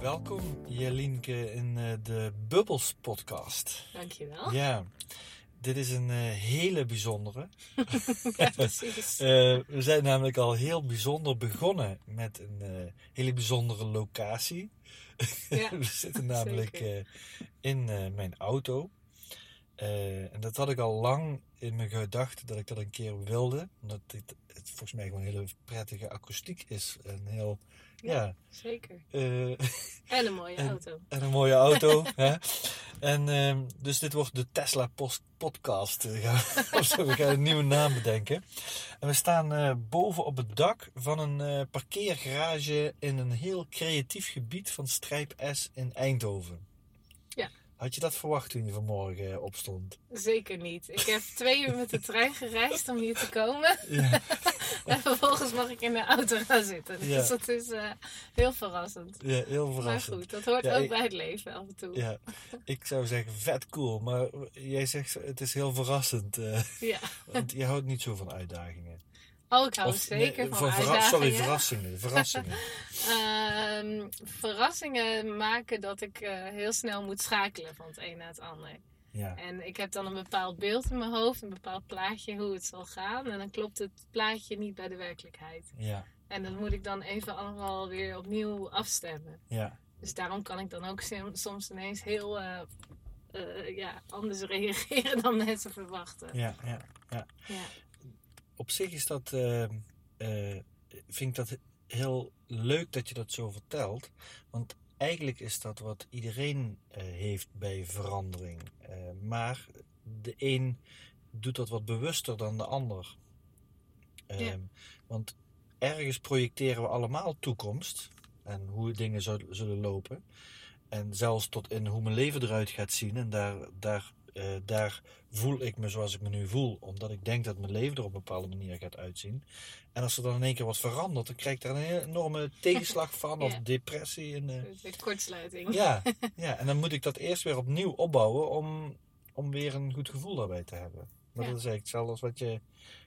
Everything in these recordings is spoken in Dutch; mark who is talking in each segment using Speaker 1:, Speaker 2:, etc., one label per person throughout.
Speaker 1: Welkom Jelinke in uh, de Bubbles podcast.
Speaker 2: Dankjewel.
Speaker 1: Ja, dit is een uh, hele bijzondere.
Speaker 2: ja, precies.
Speaker 1: Uh, we zijn namelijk al heel bijzonder begonnen met een hele bijzondere locatie.
Speaker 2: Ja,
Speaker 1: we zitten namelijk in mijn auto. en dat had ik al lang in mijn gedachten dat ik dat een keer wilde. Omdat het, het volgens mij gewoon een hele prettige akoestiek is. En heel, ja.
Speaker 2: Ja, zeker.
Speaker 1: eh,
Speaker 2: En een mooie
Speaker 1: En-
Speaker 2: auto.
Speaker 1: en een mooie auto. hè? En ehm, dus dit wordt de Tesla Post Podcast. Eh, of zo, we gaan een nieuwe naam bedenken. En we staan eh, boven op het dak van een parkeergarage in een heel creatief gebied van Strijp S in Eindhoven. Had je dat verwacht toen je vanmorgen eh, opstond?
Speaker 2: Zeker niet. Ik heb twee uur met de trein gereisd om hier te komen.
Speaker 1: Ja.
Speaker 2: En vervolgens mag ik in de auto gaan zitten.
Speaker 1: Ja.
Speaker 2: Dus dat is eh, heel verrassend.
Speaker 1: ja heel
Speaker 2: Maar
Speaker 1: verrassend.
Speaker 2: goed, dat hoort
Speaker 1: Ja,
Speaker 2: ook
Speaker 1: ik-
Speaker 2: bij het leven af en toe.
Speaker 1: Ja, ik zou zeggen vet cool, maar jij zegt het is heel verrassend. eh,
Speaker 2: Ja.
Speaker 1: want je houdt niet zo van uitdagingen.
Speaker 2: Oh, ik hou
Speaker 1: Of,
Speaker 2: zeker
Speaker 1: nee,
Speaker 2: van
Speaker 1: verra-. Sorry, verrassingen. verrassingen.
Speaker 2: Ehm, verrassingen maken dat ik eh, heel snel moet schakelen van het een naar het ander.
Speaker 1: Ja,
Speaker 2: En ik heb dan een bepaald beeld in mijn hoofd, een bepaald plaatje hoe het zal gaan. En dan klopt het plaatje niet bij de werkelijkheid.
Speaker 1: ja,
Speaker 2: En dat moet ik dan even allemaal weer opnieuw afstemmen.
Speaker 1: ja.
Speaker 2: Dus daarom kan ik dan ook soms ineens heel eh, eh, ja, anders reageren dan mensen verwachten.
Speaker 1: Ja, ja, ja.
Speaker 2: Ja.
Speaker 1: Op zich is dat, eh, eh, vind ik dat heel leuk dat je dat zo vertelt. Want eigenlijk is dat wat iedereen eh, heeft bij verandering. Eh, maar de een doet dat wat bewuster dan de ander. Ehm,
Speaker 2: Ja.
Speaker 1: Want ergens projecteren we allemaal toekomst en hoe dingen zullen lopen. En zelfs tot in hoe mijn leven eruit gaat zien. En daar, daar, eh, daar voel ik me zoals ik me nu voel. Omdat ik denk dat mijn leven er op een bepaalde manier gaat uitzien. En als er dan in één keer wat verandert, dan krijg ik daar een enorme tegenslag van. Of depressie. En, eh,
Speaker 2: kortsluiting.
Speaker 1: ja, ja, en dan moet ik dat eerst weer opnieuw opbouwen om, om weer een goed gevoel daarbij te hebben. Maar
Speaker 2: Ja.
Speaker 1: dat is eigenlijk hetzelfde als wat je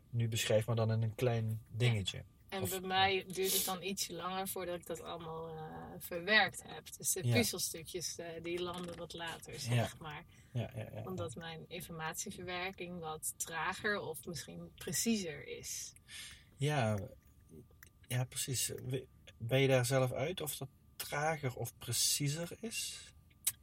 Speaker 1: nu beschrijft, maar dan in een klein dingetje.
Speaker 2: En
Speaker 1: Of-
Speaker 2: bij mij duurt het dan ietsje langer voordat ik dat allemaal eh, verwerkt heb. Dus de
Speaker 1: Ja.
Speaker 2: puzzelstukjes eh, die landen wat later, zeg
Speaker 1: Ja.
Speaker 2: maar.
Speaker 1: Ja, ja, ja.
Speaker 2: Omdat mijn informatieverwerking wat trager of misschien preciezer is.
Speaker 1: Ja, ja, precies. Ben je daar zelf uit of dat trager of preciezer is?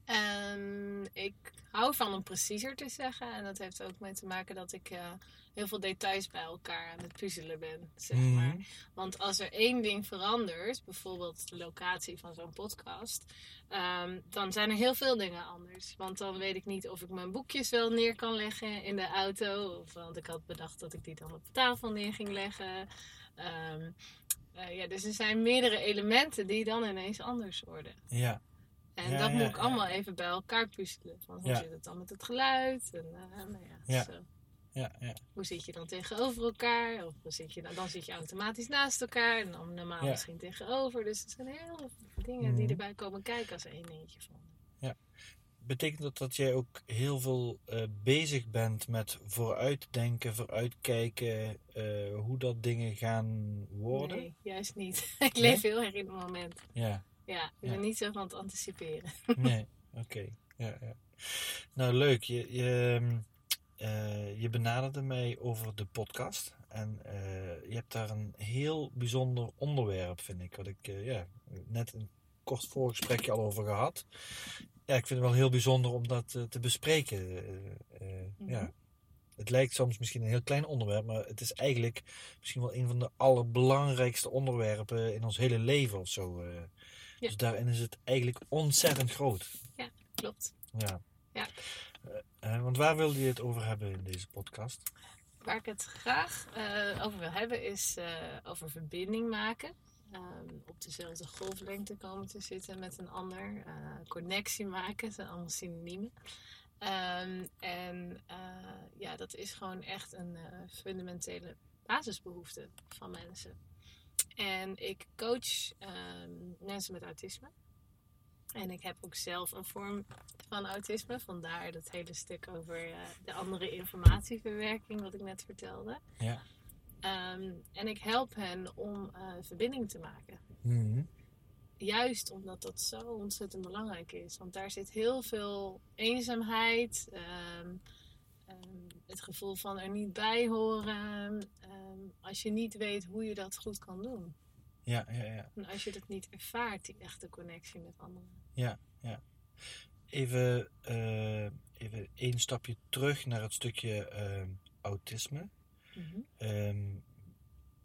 Speaker 2: Ehm, ik hou van om preciezer te zeggen. En dat heeft ook mee te maken dat ik eh, heel veel details bij elkaar aan het puzzelen ben, zeg
Speaker 1: Mhm.
Speaker 2: maar. Want als er één ding verandert, bijvoorbeeld de locatie van zo'n podcast, ehm, dan zijn er heel veel dingen anders. Want dan weet ik niet of ik mijn boekjes wel neer kan leggen in de auto. Of, want ik had bedacht dat ik die dan op tafel neer ging leggen. Ehm, eh, ja, dus er zijn meerdere elementen die dan ineens anders worden.
Speaker 1: Ja,
Speaker 2: En
Speaker 1: Ja,
Speaker 2: dat
Speaker 1: ja,
Speaker 2: moet ik
Speaker 1: ja.
Speaker 2: allemaal even bij elkaar puzzelen. Van hoe zit het dan met het geluid? En uh, nou ja,
Speaker 1: Ja.
Speaker 2: zo.
Speaker 1: Ja, ja.
Speaker 2: hoe zit je dan tegenover elkaar? Of hoe zit je dan, dan zit je automatisch naast elkaar. En dan normaal
Speaker 1: Ja.
Speaker 2: misschien tegenover. Dus het zijn heel veel dingen die
Speaker 1: Mhm.
Speaker 2: erbij komen kijken als één dingetje van.
Speaker 1: Betekent dat dat jij ook heel veel eh, bezig bent met vooruitdenken, vooruitkijken, eh, hoe dat dingen gaan worden?
Speaker 2: Nee, juist niet. ik leef heel erg in het moment.
Speaker 1: Ja,
Speaker 2: Ja, ik
Speaker 1: Ja.
Speaker 2: ben niet zo van het anticiperen.
Speaker 1: nee, oké. Ja, ja. Nou, leuk. Je, je, eh, je benaderde mij over de podcast. En eh, je hebt daar een heel bijzonder onderwerp, vind ik. Wat ik eh, ja, net een kort voorgesprekje al over gehad. Ja, ik vind het wel heel bijzonder om dat te bespreken.
Speaker 2: Mhm.
Speaker 1: ja. Het lijkt soms misschien een heel klein onderwerp, maar het is eigenlijk misschien wel een van de allerbelangrijkste onderwerpen in ons hele leven of zo.
Speaker 2: Ja.
Speaker 1: Dus daarin is het eigenlijk ontzettend groot.
Speaker 2: Klopt.
Speaker 1: Ja.
Speaker 2: Ja.
Speaker 1: Eh, eh, want waar wilde je het over hebben in deze podcast?
Speaker 2: Waar ik het graag eh, over wil hebben is over verbinding maken. ehm, op dezelfde golflengte komen te zitten met een ander. connectie maken, zijn allemaal synoniemen. Ehm, en ja, dat is gewoon echt een fundamentele basisbehoefte van mensen. En ik coach ehm, mensen met autisme. En ik heb ook zelf een vorm van autisme. Vandaar dat hele stuk over eh, de andere informatieverwerking wat ik net vertelde.
Speaker 1: Ja.
Speaker 2: Ehm, en ik help hen om eh, verbinding te maken.
Speaker 1: Mhm.
Speaker 2: Juist omdat dat zo ontzettend belangrijk is. Want daar zit heel veel eenzaamheid, ehm, ehm, het gevoel van er niet bij horen. als je niet weet hoe je dat goed kan doen.
Speaker 1: Ja, ja, ja.
Speaker 2: En als je dat niet ervaart, die echte connectie met anderen.
Speaker 1: Even, eh, even één stapje terug naar het stukje eh, autisme. Ehm,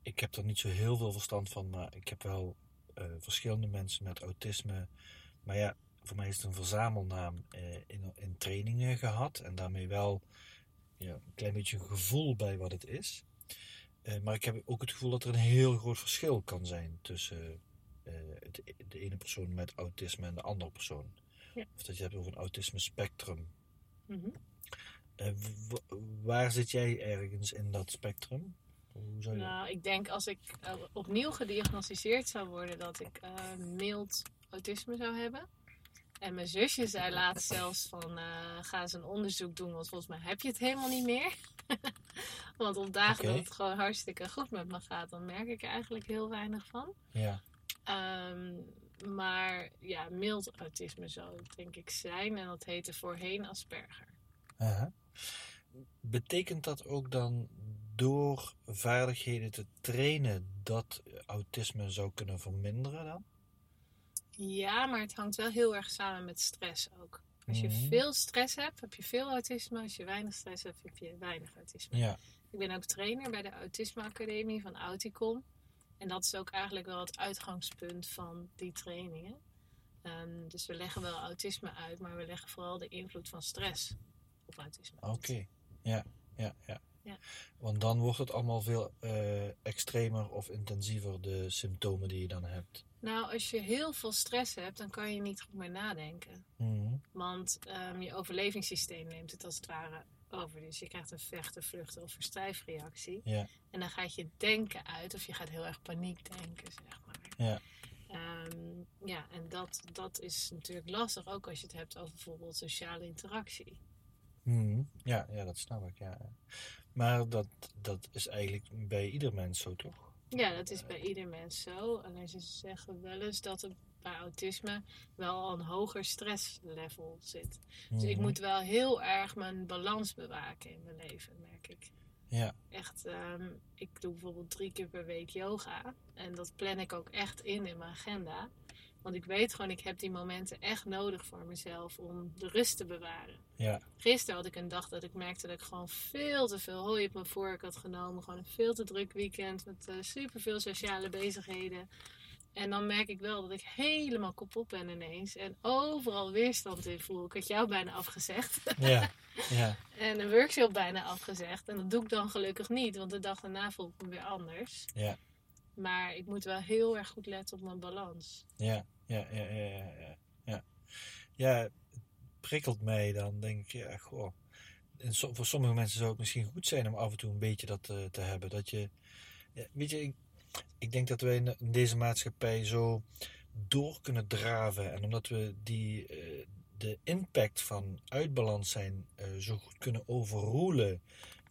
Speaker 1: ik heb er niet zo heel veel verstand van, maar ik heb wel eh, verschillende mensen met autisme. Maar ja, voor mij is het een verzamelnaam in, in trainingen gehad. En daarmee wel ja, een klein beetje een gevoel bij wat het is. Eh, maar ik heb ook het gevoel dat er een heel groot verschil kan zijn tussen eh, het, de ene persoon met autisme en de andere persoon.
Speaker 2: Ja.
Speaker 1: Of dat je hebt over een autisme spectrum.
Speaker 2: Mhm.
Speaker 1: Eh, waar zit jij ergens in dat spectrum? Hoe zou je...
Speaker 2: Nou, ik denk als ik opnieuw gediagnosticeerd zou worden dat ik eh, mild autisme zou hebben. En mijn zusje zei laatst zelfs van eh, ga eens een onderzoek doen, want volgens mij heb je het helemaal niet meer. want op dagen dat het gewoon hartstikke goed met me gaat, dan merk ik er eigenlijk heel weinig van.
Speaker 1: Ja.
Speaker 2: Ehm, maar ja, mild autisme zou het denk ik zijn. En dat heette voorheen Asperger.
Speaker 1: Betekent dat ook dan door vaardigheden te trainen dat autisme zou kunnen verminderen dan?
Speaker 2: Ja, maar het hangt wel heel erg samen met stress ook. Als je
Speaker 1: Mhm.
Speaker 2: veel stress hebt, heb je veel autisme. Als je weinig stress hebt, heb je weinig autisme.
Speaker 1: Ja.
Speaker 2: Ik ben ook trainer bij de Autisme Academie van Auticom. En dat is ook eigenlijk wel het uitgangspunt van die trainingen. Ehm, dus we leggen wel autisme uit, maar we leggen vooral de invloed van stress op autisme.
Speaker 1: Oké. Ja, ja, ja.
Speaker 2: Ja.
Speaker 1: Want dan wordt het allemaal veel eh, extremer of intensiever, de symptomen die je dan hebt.
Speaker 2: Nou, als je heel veel stress hebt, dan kan je niet goed meer nadenken.
Speaker 1: Mhm.
Speaker 2: Want ehm, je overlevingssysteem neemt het als het ware over. Dus je krijgt een vechten, vluchten of verstijfreactie.
Speaker 1: Ja.
Speaker 2: En dan gaat je denken uit of je gaat heel erg paniek denken, zeg maar.
Speaker 1: Ja.
Speaker 2: Ehm, ja, en dat, dat is natuurlijk lastig, ook als je het hebt over bijvoorbeeld sociale interactie.
Speaker 1: Mhm. Ja, ja, dat snap ik. Ja. Maar dat, dat is eigenlijk bij ieder mens zo, toch?
Speaker 2: Ja, dat is bij ieder mens zo. Alleen ze zeggen wel eens dat er bij autisme wel al een hoger stresslevel zit. Dus ik
Speaker 1: Mhm.
Speaker 2: moet wel heel erg mijn balans bewaken in mijn leven, merk ik.
Speaker 1: Ja.
Speaker 2: Echt, ehm, ik doe bijvoorbeeld drie keer per week yoga. En dat plan ik ook echt in in mijn agenda. Want ik weet gewoon, ik heb die momenten echt nodig voor mezelf om de rust te bewaren.
Speaker 1: Ja.
Speaker 2: Gisteren had ik een dag dat ik merkte dat ik gewoon veel te veel hooi op mijn vork had genomen. Gewoon een veel te druk weekend met super superveel sociale bezigheden. En dan merk ik wel dat ik helemaal kapot ben ineens. En overal weerstand in voel. Ik had jou bijna afgezegd.
Speaker 1: Ja. Ja.
Speaker 2: En een workshop bijna afgezegd. En dat doe ik dan gelukkig niet, want de dag daarna voel ik me weer anders.
Speaker 1: Ja.
Speaker 2: Maar ik moet wel heel erg goed letten op mijn balans.
Speaker 1: Ja, ja, ja, ja, ja, ja. Het prikkelt mij dan, denk ik, ja, goh. En voor sommige mensen zou het misschien goed zijn om af en toe een beetje dat eh, te hebben. Dat je, weet je, ik, ik denk dat wij in, in deze maatschappij zo door kunnen draven. En omdat we die, eh, de impact van uitbalans zijn eh, zo goed kunnen overroelen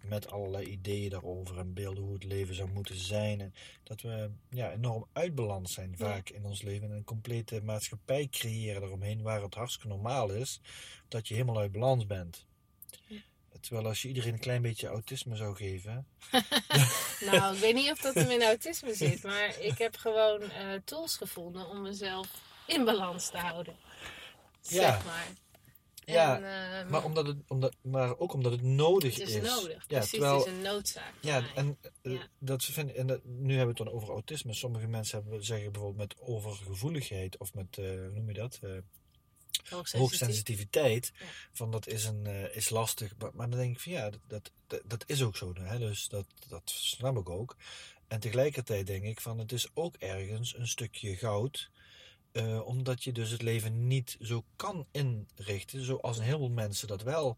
Speaker 1: met allerlei ideeën daarover en beelden hoe het leven zou moeten zijn. En dat we ja, enorm uitbalans zijn vaak in ons leven. En een complete maatschappij creëren eromheen waar het hartstikke normaal is dat je helemaal uit balans bent.
Speaker 2: Ja.
Speaker 1: Terwijl als je iedereen een klein beetje autisme zou geven.
Speaker 2: Nou, ik weet niet of dat hem in autisme zit, maar ik heb gewoon eh, tools gevonden om mezelf in balans te houden.
Speaker 1: Ja.
Speaker 2: Zeg maar.
Speaker 1: Ja,
Speaker 2: En, ehm,
Speaker 1: Maar, omdat het, omdat, maar ook omdat het nodig
Speaker 2: het is
Speaker 1: is.
Speaker 2: nodig.
Speaker 1: Ja,
Speaker 2: Precies,
Speaker 1: terwijl,
Speaker 2: het is een noodzaak.
Speaker 1: ja, en, eh,
Speaker 2: Ja.
Speaker 1: Dat ze vinden, en dat, nu hebben we het dan over autisme. Sommige mensen hebben, zeggen bijvoorbeeld met overgevoeligheid of met, eh, hoe noem je dat? Eh,
Speaker 2: Hoogsensitief.
Speaker 1: hoogsensitiviteit.
Speaker 2: Ja.
Speaker 1: Van dat is, een, eh, is lastig. Maar, maar dan denk ik van ja, dat, dat, dat, dat is ook zo. Hè? Dus dat, dat snap ik ook. En tegelijkertijd denk ik van het is ook ergens een stukje goud. Eh, omdat je dus het leven niet zo kan inrichten zoals een heleboel mensen dat wel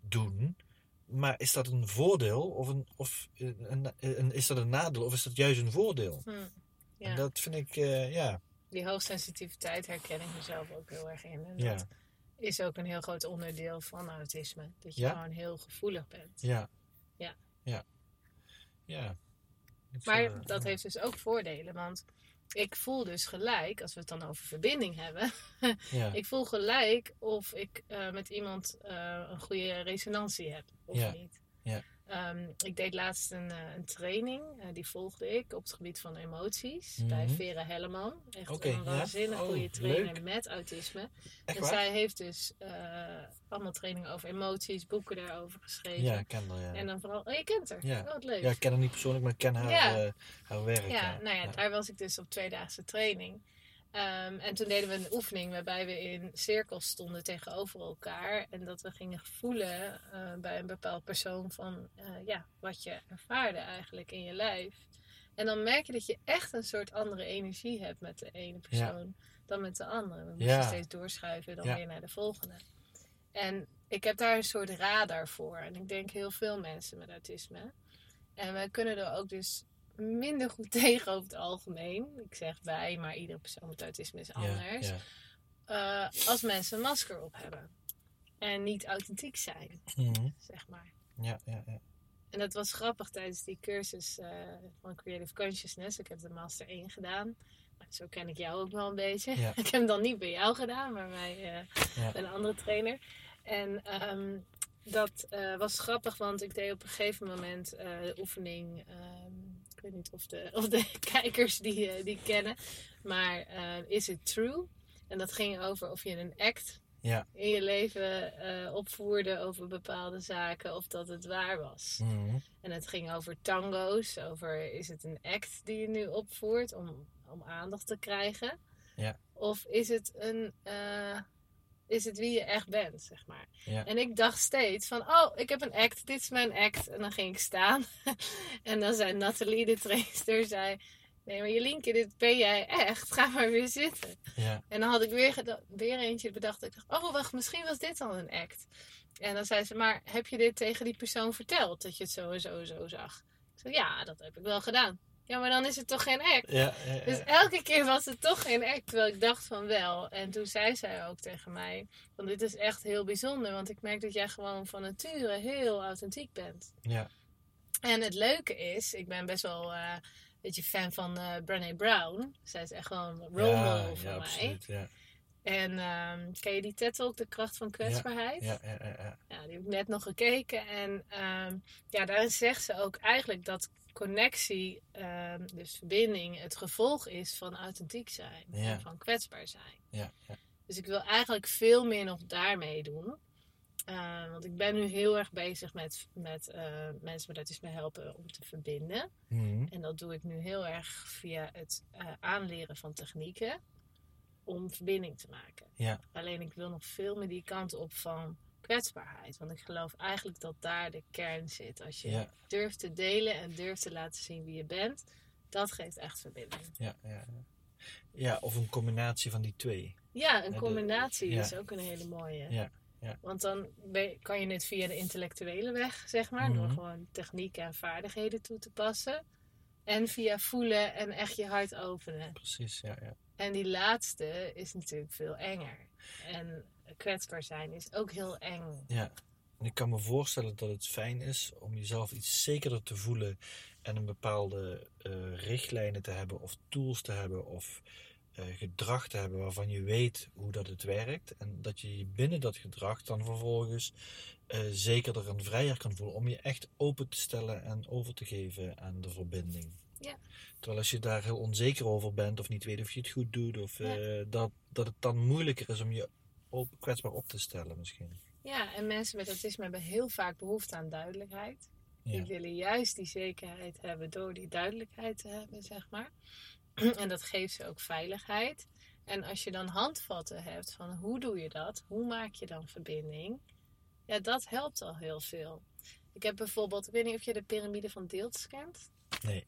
Speaker 1: doen. Maar is dat een voordeel of, een, of een, een- is dat een nadeel of is dat juist een voordeel?
Speaker 2: Hm.
Speaker 1: En
Speaker 2: Ja.
Speaker 1: dat vind ik, eh, ja,
Speaker 2: Die hoogsensitiviteit herken ik mezelf ook heel erg in. En
Speaker 1: Ja.
Speaker 2: dat is ook een heel groot onderdeel van autisme. Dat je
Speaker 1: Ja?
Speaker 2: gewoon heel gevoelig bent.
Speaker 1: ja.
Speaker 2: Ja.
Speaker 1: Ja. Ja.
Speaker 2: Maar
Speaker 1: eh,
Speaker 2: dat heeft dus ook voordelen. Want ik voel dus gelijk, als we het dan over verbinding hebben.
Speaker 1: Ja.
Speaker 2: Ik voel gelijk of ik eh, met iemand eh, een goede resonantie heb of
Speaker 1: Ja.
Speaker 2: niet.
Speaker 1: Ja.
Speaker 2: Ehm, ik deed laatst een, eh, een training, eh, die volgde ik op het gebied van emoties
Speaker 1: Mhm.
Speaker 2: bij Vera Helleman. Echt een
Speaker 1: ja.
Speaker 2: waanzinnig
Speaker 1: Oh,
Speaker 2: goede trainer
Speaker 1: leuk.
Speaker 2: met autisme.
Speaker 1: Echt
Speaker 2: en
Speaker 1: waar?
Speaker 2: zij heeft dus eh, allemaal trainingen over emoties, boeken daarover geschreven.
Speaker 1: Ja, ik ken haar, ja.
Speaker 2: En dan vooral, oh je kent haar,
Speaker 1: Ja.
Speaker 2: Oh, wat leuk.
Speaker 1: Ja, ik ken haar niet persoonlijk, maar ik ken haar, haar werk.
Speaker 2: Ja, nou ja,
Speaker 1: ja.
Speaker 2: daar was ik dus op tweedaagse training. Ehm, en toen deden we een oefening waarbij we in cirkels stonden tegenover elkaar. En dat we gingen voelen eh, bij een bepaald persoon van eh, ja, wat je ervaarde eigenlijk in je lijf. En dan merk je dat je echt een soort andere energie hebt met de ene persoon dan met de andere. We moesten
Speaker 1: Ja.
Speaker 2: steeds doorschuiven dan
Speaker 1: Ja.
Speaker 2: weer naar de volgende. En ik heb daar een soort radar voor. En ik denk heel veel mensen met autisme. En wij kunnen er ook dus minder goed tegen over het algemeen. Ik zeg wij, maar iedere persoon met autisme is anders.
Speaker 1: Ja,
Speaker 2: Eh, als mensen een masker op hebben. En niet authentiek zijn.
Speaker 1: Mhm.
Speaker 2: zeg maar.
Speaker 1: ja, ja, ja.
Speaker 2: En dat was grappig tijdens die cursus eh, van Creative Consciousness. Ik heb de Master 1 gedaan. Nou, zo ken ik jou ook wel een beetje.
Speaker 1: Ja.
Speaker 2: Ik heb hem dan niet bij jou gedaan, maar bij
Speaker 1: Ja.
Speaker 2: een andere trainer. En ehm, dat was grappig, want ik deed op een gegeven moment de oefening. ehm, ik weet niet of de, of de kijkers die, eh, die kennen. Maar eh, Is It True? En dat ging over of je een act
Speaker 1: Ja.
Speaker 2: in je leven eh, opvoerde over bepaalde zaken of dat het waar was.
Speaker 1: Mhm.
Speaker 2: En het ging over tango's, over is het een act die je nu opvoert om, om aandacht te krijgen?
Speaker 1: Ja.
Speaker 2: Of is het, een, is het wie je echt bent, zeg maar.
Speaker 1: Ja.
Speaker 2: En ik dacht steeds van, oh, ik heb een act, dit is mijn act. En dan ging ik staan. en dan zei Nathalie, de trainster, zei... Nee, maar Jelinke, dit ben jij echt. Ga maar weer zitten.
Speaker 1: ja.
Speaker 2: En dan had ik weer, weer eentje bedacht. Ik dacht, oh wacht, misschien was dit al een act. En dan zei ze, maar heb je dit tegen die persoon verteld? Dat je het zo en zo en zo zag? Ik zei, ja, dat heb ik wel gedaan. Ja, maar dan is het toch geen act?
Speaker 1: Ja, ja, ja.
Speaker 2: Dus elke keer was het toch geen act, terwijl ik dacht van wel. En toen zei zij ook tegen mij, van dit is echt heel bijzonder. Want ik merk dat jij gewoon van nature heel authentiek bent.
Speaker 1: ja.
Speaker 2: En het leuke is, ik ben best wel eh, een beetje fan van eh Brené Brown. Zij is echt gewoon een role model voor
Speaker 1: ja,
Speaker 2: mij.
Speaker 1: absoluut. Ja,
Speaker 2: En ehm, ken je die TED Talk, De Kracht van Kwetsbaarheid?
Speaker 1: ja, ja, ja, ja.
Speaker 2: Ja, die heb ik net nog gekeken. En ehm, ja, daarin zegt ze ook eigenlijk dat connectie, ehm, dus verbinding, het gevolg is van authentiek zijn.
Speaker 1: Ja.
Speaker 2: En van kwetsbaar zijn.
Speaker 1: ja, ja.
Speaker 2: Dus ik wil eigenlijk veel meer nog daarmee doen. Eh, want ik ben nu heel erg bezig met, met eh, mensen met autisme helpen om te verbinden.
Speaker 1: Mhm.
Speaker 2: En dat doe ik nu heel erg via het eh, aanleren van technieken om verbinding te maken.
Speaker 1: Ja.
Speaker 2: Alleen ik wil nog veel meer die kant op van kwetsbaarheid. Want ik geloof eigenlijk dat daar de kern zit. Als je
Speaker 1: Ja.
Speaker 2: durft te delen en durft te laten zien wie je bent, dat geeft echt verbinding.
Speaker 1: Ja, ja, ja. of een combinatie van die twee.
Speaker 2: Ja, een combinatie is ook een hele mooie.
Speaker 1: Ja, ja.
Speaker 2: Want dan kan je het via de intellectuele weg, zeg maar, door
Speaker 1: Mhm.
Speaker 2: gewoon technieken en vaardigheden toe te passen. En via voelen en echt je hart openen.
Speaker 1: Precies, ja, ja.
Speaker 2: En die laatste is natuurlijk veel enger. En kwetsbaar zijn is ook heel eng.
Speaker 1: Ja, en ik kan me voorstellen dat het fijn is om jezelf iets zekerder te voelen en een bepaalde eh, richtlijnen te hebben of tools te hebben of eh, gedrag te hebben waarvan je weet hoe dat het werkt en dat je je binnen dat gedrag dan vervolgens eh, zekerder en vrijer kan voelen om je echt open te stellen en over te geven aan de verbinding.
Speaker 2: Ja.
Speaker 1: Terwijl als je daar heel onzeker over bent of niet weet of je het goed doet of
Speaker 2: Ja.
Speaker 1: dat, dat het dan moeilijker is om je op, kwetsbaar op te stellen misschien.
Speaker 2: Ja, en mensen met autisme hebben heel vaak behoefte aan duidelijkheid.
Speaker 1: Ja.
Speaker 2: Die willen juist die zekerheid hebben door die duidelijkheid te hebben, zeg maar. En dat geeft ze ook veiligheid. En als je dan handvatten hebt van hoe doe je dat? Hoe maak je dan verbinding? Ja, dat helpt al heel veel. Ik heb bijvoorbeeld, ik weet niet of je de piramide van Deeltz kent.
Speaker 1: Nee.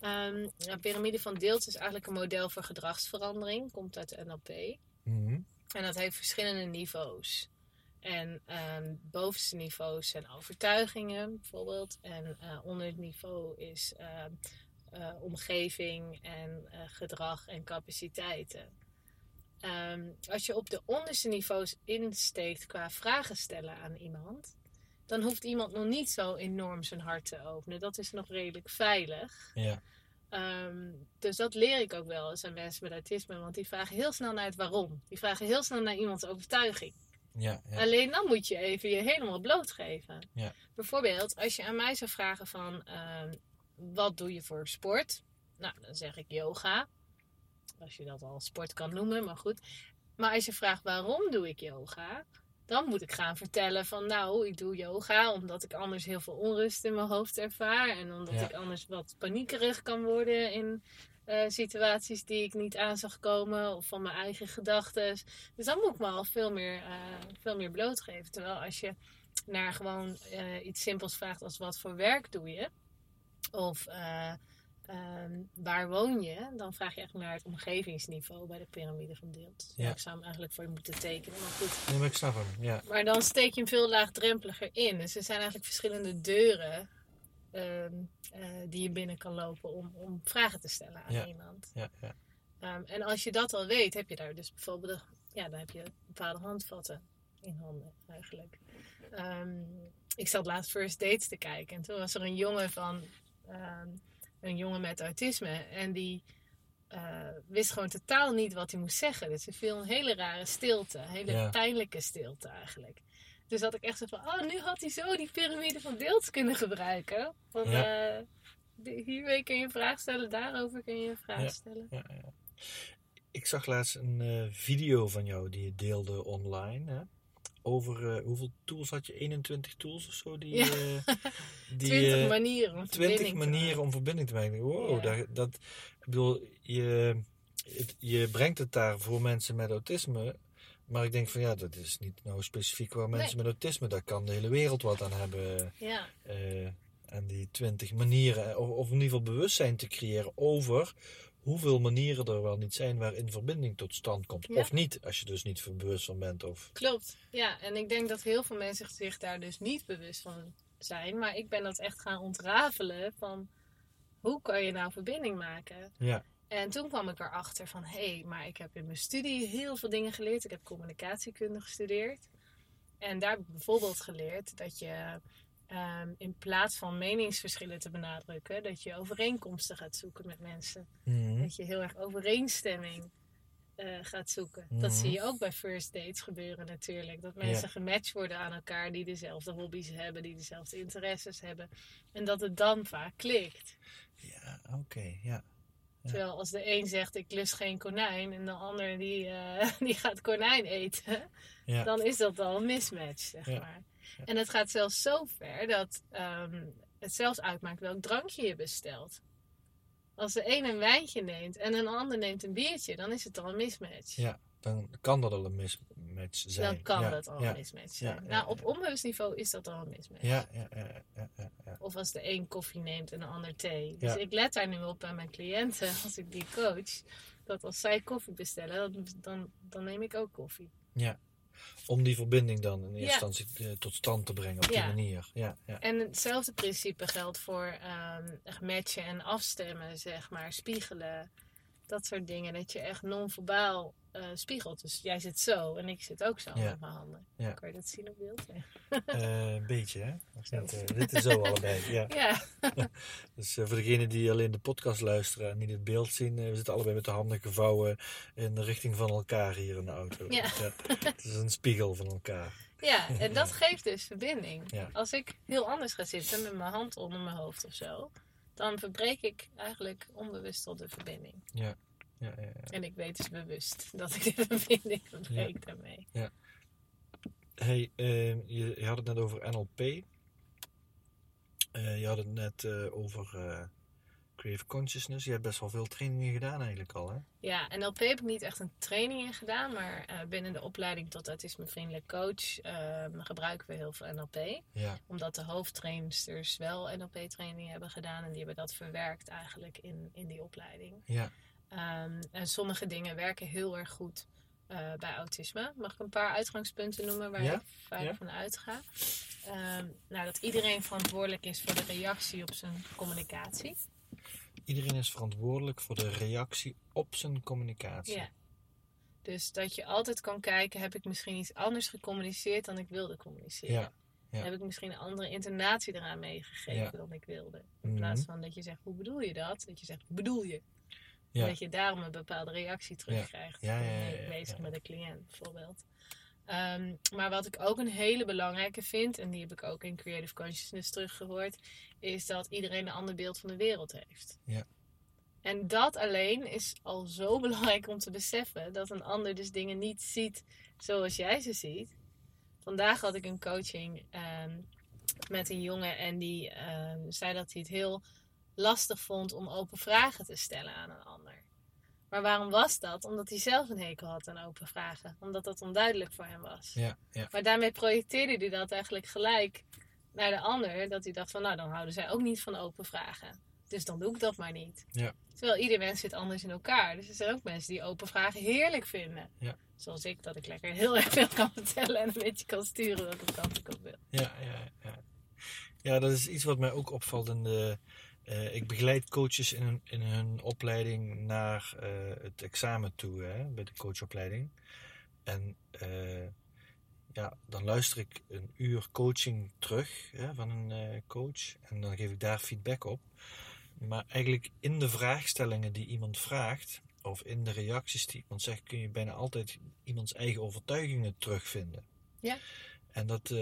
Speaker 2: Ehm, de piramide van Deelt is eigenlijk een model voor gedragsverandering. Komt uit de NLP.
Speaker 1: Mhm.
Speaker 2: En dat heeft verschillende niveaus. En ehm bovenste niveaus zijn overtuigingen bijvoorbeeld. En eh, onder het niveau is ehm, eh, omgeving en eh, gedrag en capaciteiten. Ehm, als je op de onderste niveaus insteekt qua vragen stellen aan iemand, dan hoeft iemand nog niet zo enorm zijn hart te openen. Dat is nog redelijk veilig.
Speaker 1: Ja.
Speaker 2: Ehm, dus dat leer ik ook wel eens aan mensen met autisme, want die vragen heel snel naar het waarom. Die vragen heel snel naar iemands overtuiging.
Speaker 1: Ja, ja.
Speaker 2: Alleen dan moet je even je helemaal blootgeven.
Speaker 1: Ja.
Speaker 2: Bijvoorbeeld, als je aan mij zou vragen van, ehm, wat doe je voor sport? Nou, dan zeg ik yoga. Als je dat al sport kan noemen, maar goed. Maar als je vraagt waarom doe ik yoga? Dan moet ik gaan vertellen van, nou, ik doe yoga omdat ik anders heel veel onrust in mijn hoofd ervaar. En omdat
Speaker 1: Ja.
Speaker 2: ik anders wat paniekerig kan worden in eh, situaties die ik niet aan zag komen. Of van mijn eigen gedachten. Dus dan moet ik me al veel meer, eh, veel meer blootgeven. Terwijl als je naar gewoon eh, iets simpels vraagt als wat voor werk doe je? Of eh, ehm, waar woon je? Dan vraag je echt naar het omgevingsniveau bij de piramide van Deelt. Ja. Ik zou hem eigenlijk voor je moeten tekenen, maar goed.
Speaker 1: Nee, maar ik snap hem. Ja.
Speaker 2: Maar dan steek je hem veel laagdrempeliger in. Dus er zijn eigenlijk verschillende deuren ehm, eh, die je binnen kan lopen om, om vragen te stellen aan
Speaker 1: Ja.
Speaker 2: iemand.
Speaker 1: Ja, ja.
Speaker 2: Ehm, en als je dat al weet, heb je daar dus bijvoorbeeld ja, dan heb je bepaalde handvatten in handen eigenlijk. Ik zat laatst First Dates te kijken en toen was er een jongen van een jongen met autisme en die eh, wist gewoon totaal niet wat hij moest zeggen. Dus er viel een hele rare stilte, een hele
Speaker 1: Ja.
Speaker 2: pijnlijke stilte eigenlijk. Dus dat ik echt zo van, oh, nu had hij zo die piramide van deels kunnen gebruiken. Want
Speaker 1: Ja.
Speaker 2: eh, de- hiermee kun je een vraag stellen, daarover kun je een vraag
Speaker 1: Ja.
Speaker 2: stellen.
Speaker 1: Ik zag laatst een eh, video van jou die je deelde online. Hè? Over eh, hoeveel tools had je? 21 tools of zo? Die,
Speaker 2: Ja.
Speaker 1: eh, die,
Speaker 2: 20
Speaker 1: eh,
Speaker 2: manieren om
Speaker 1: 20
Speaker 2: verbinding te
Speaker 1: manieren om verbinding te maken. Wow,
Speaker 2: Ja.
Speaker 1: dat, dat, ik bedoel, je, het- je brengt het daar voor mensen met autisme. Maar ik denk van ja, dat is niet nou specifiek waar mensen met autisme, daar kan de hele wereld wat aan hebben.
Speaker 2: Ja,
Speaker 1: en die 20 manieren, of, of in ieder geval bewustzijn te creëren over hoeveel manieren er wel niet zijn waarin verbinding tot stand komt.
Speaker 2: Ja.
Speaker 1: Of niet, als je dus niet bewust van bent. Of,
Speaker 2: klopt. Ja, en ik denk dat heel veel mensen zich daar dus niet bewust van zijn. Maar ik ben dat echt gaan ontrafelen van hoe kan je nou verbinding maken?
Speaker 1: ja,
Speaker 2: En toen kwam ik erachter van, hé, hey, maar ik heb in mijn studie heel veel dingen geleerd. Ik heb communicatiekunde gestudeerd. En daar heb ik bijvoorbeeld geleerd dat je ehm, in plaats van meningsverschillen te benadrukken, dat je overeenkomsten gaat zoeken met mensen.
Speaker 1: Mhm.
Speaker 2: Dat je heel erg overeenstemming eh, gaat zoeken.
Speaker 1: Mhm.
Speaker 2: Dat zie je ook bij first dates gebeuren natuurlijk. Dat mensen gematcht worden aan elkaar die dezelfde hobby's hebben, die dezelfde interesses hebben. En dat het dan vaak klikt.
Speaker 1: ja oké, ja. Ja.
Speaker 2: Terwijl als de een zegt ik lust geen konijn en de ander die, eh, die gaat konijn eten,
Speaker 1: ja.
Speaker 2: dan is dat al een mismatch, zeg
Speaker 1: Ja.
Speaker 2: maar. En het gaat zelfs zo ver dat ehm, het zelfs uitmaakt welk drankje je bestelt. Als de een een wijntje neemt en een ander neemt een biertje, dan is het al een mismatch.
Speaker 1: Ja, dan kan dat al een mismatch zijn.
Speaker 2: Dan kan
Speaker 1: ja,
Speaker 2: dat al
Speaker 1: ja,
Speaker 2: een mismatch zijn.
Speaker 1: Ja, ja,
Speaker 2: nou, op
Speaker 1: ja.
Speaker 2: onbewust niveau is dat al een mismatch.
Speaker 1: Ja, ja, ja, ja, ja, ja.
Speaker 2: Of als de een koffie neemt en de ander thee. Dus
Speaker 1: Ja.
Speaker 2: ik let daar nu op bij mijn cliënten, als ik die coach, dat als zij koffie bestellen, dan, dan, neem ik ook koffie.
Speaker 1: Om die verbinding dan in eerste
Speaker 2: Ja.
Speaker 1: instantie eh, tot stand te brengen op die manier. Ja, ja.
Speaker 2: En hetzelfde principe geldt voor ehm, matchen en afstemmen, zeg maar, spiegelen. Dat soort dingen. Dat je echt non-verbaal eh, spiegelt. Dus jij zit zo en ik zit ook zo
Speaker 1: Ja.
Speaker 2: met mijn handen.
Speaker 1: Ja.
Speaker 2: Kan je dat zien op beeld? Ja.
Speaker 1: Eh, een beetje, hè? Eh, dit is zo allebei, ja.
Speaker 2: ja.
Speaker 1: Dus voor degenen die alleen de podcast luisteren en niet het beeld zien, we zitten allebei met de handen gevouwen in de richting van elkaar hier in de auto.
Speaker 2: Ja.
Speaker 1: het is een spiegel van elkaar.
Speaker 2: Ja, en dat geeft dus verbinding. Als ik heel anders ga zitten met mijn hand onder mijn hoofd of zo, dan verbreek ik eigenlijk onbewust al de verbinding.
Speaker 1: Ja, ja, ja.
Speaker 2: En ik weet dus bewust dat ik de verbinding verbreek daarmee.
Speaker 1: Hey, eh, je, je had het net over NLP. Eh, je had het net eh, over eh, Creative Consciousness. Je hebt best wel veel trainingen gedaan eigenlijk al, hè?
Speaker 2: Ja, NLP heb ik niet echt een training in gedaan, maar binnen de opleiding tot autismevriendelijk coach ehm, gebruiken we heel veel NLP.
Speaker 1: Ja,
Speaker 2: Omdat de hoofdtrainsters wel NLP-training hebben gedaan en die hebben dat verwerkt eigenlijk in, in die opleiding.
Speaker 1: ja,
Speaker 2: Ehm, en sommige dingen werken heel erg goed eh, bij autisme. Mag ik een paar uitgangspunten noemen waar
Speaker 1: Ja,
Speaker 2: ik
Speaker 1: ja.
Speaker 2: van uitga? Ehm, nou, dat iedereen verantwoordelijk is voor de reactie op zijn communicatie.
Speaker 1: Iedereen is verantwoordelijk voor de reactie op zijn communicatie.
Speaker 2: Ja. Dus dat je altijd kan kijken, heb ik misschien iets anders gecommuniceerd dan ik wilde communiceren?
Speaker 1: Ja, ja.
Speaker 2: Heb ik misschien een andere intonatie eraan meegegeven
Speaker 1: Ja.
Speaker 2: dan ik wilde? In
Speaker 1: Mhm.
Speaker 2: plaats van dat je zegt, hoe bedoel je dat? Dat je zegt, bedoel je?
Speaker 1: Ja.
Speaker 2: Dat je daarom een bepaalde reactie terugkrijgt.
Speaker 1: Ja, ja,
Speaker 2: bezig met een cliënt bijvoorbeeld. Ehm, maar wat ik ook een hele belangrijke vind, en die heb ik ook in Creative Consciousness teruggehoord, is dat iedereen een ander beeld van de wereld heeft.
Speaker 1: Ja.
Speaker 2: En dat alleen is al zo belangrijk om te beseffen dat een ander dus dingen niet ziet zoals jij ze ziet. Vandaag had ik een coaching ehm, met een jongen en die ehm, zei dat hij het heel lastig vond om open vragen te stellen aan een ander. Maar waarom was dat? Omdat hij zelf een hekel had aan open vragen. Omdat dat onduidelijk voor hem was.
Speaker 1: Ja, ja,
Speaker 2: Maar daarmee projecteerde hij dat eigenlijk gelijk naar de ander. Dat hij dacht van, nou dan houden zij ook niet van open vragen. Dus dan doe ik dat maar niet.
Speaker 1: Ja.
Speaker 2: Terwijl ieder mens zit anders in elkaar. Dus er zijn ook mensen die open vragen heerlijk vinden.
Speaker 1: Ja.
Speaker 2: Zoals ik, dat ik lekker heel erg veel kan vertellen en een beetje kan sturen welke kant ik op wil.
Speaker 1: ja, ja, ja. Ja, dat is iets wat mij ook opvalt in de... eh, ik begeleid coaches in hun, in hun opleiding naar eh, het examen toe, hè, bij de coachopleiding. En eh, ja, dan luister ik een uur coaching terug hè, van een coach. En dan geef ik daar feedback op. Maar eigenlijk in de vraagstellingen die iemand vraagt, of in de reacties die iemand zegt, kun je bijna altijd iemands eigen overtuigingen terugvinden.
Speaker 2: Ja.
Speaker 1: En dat,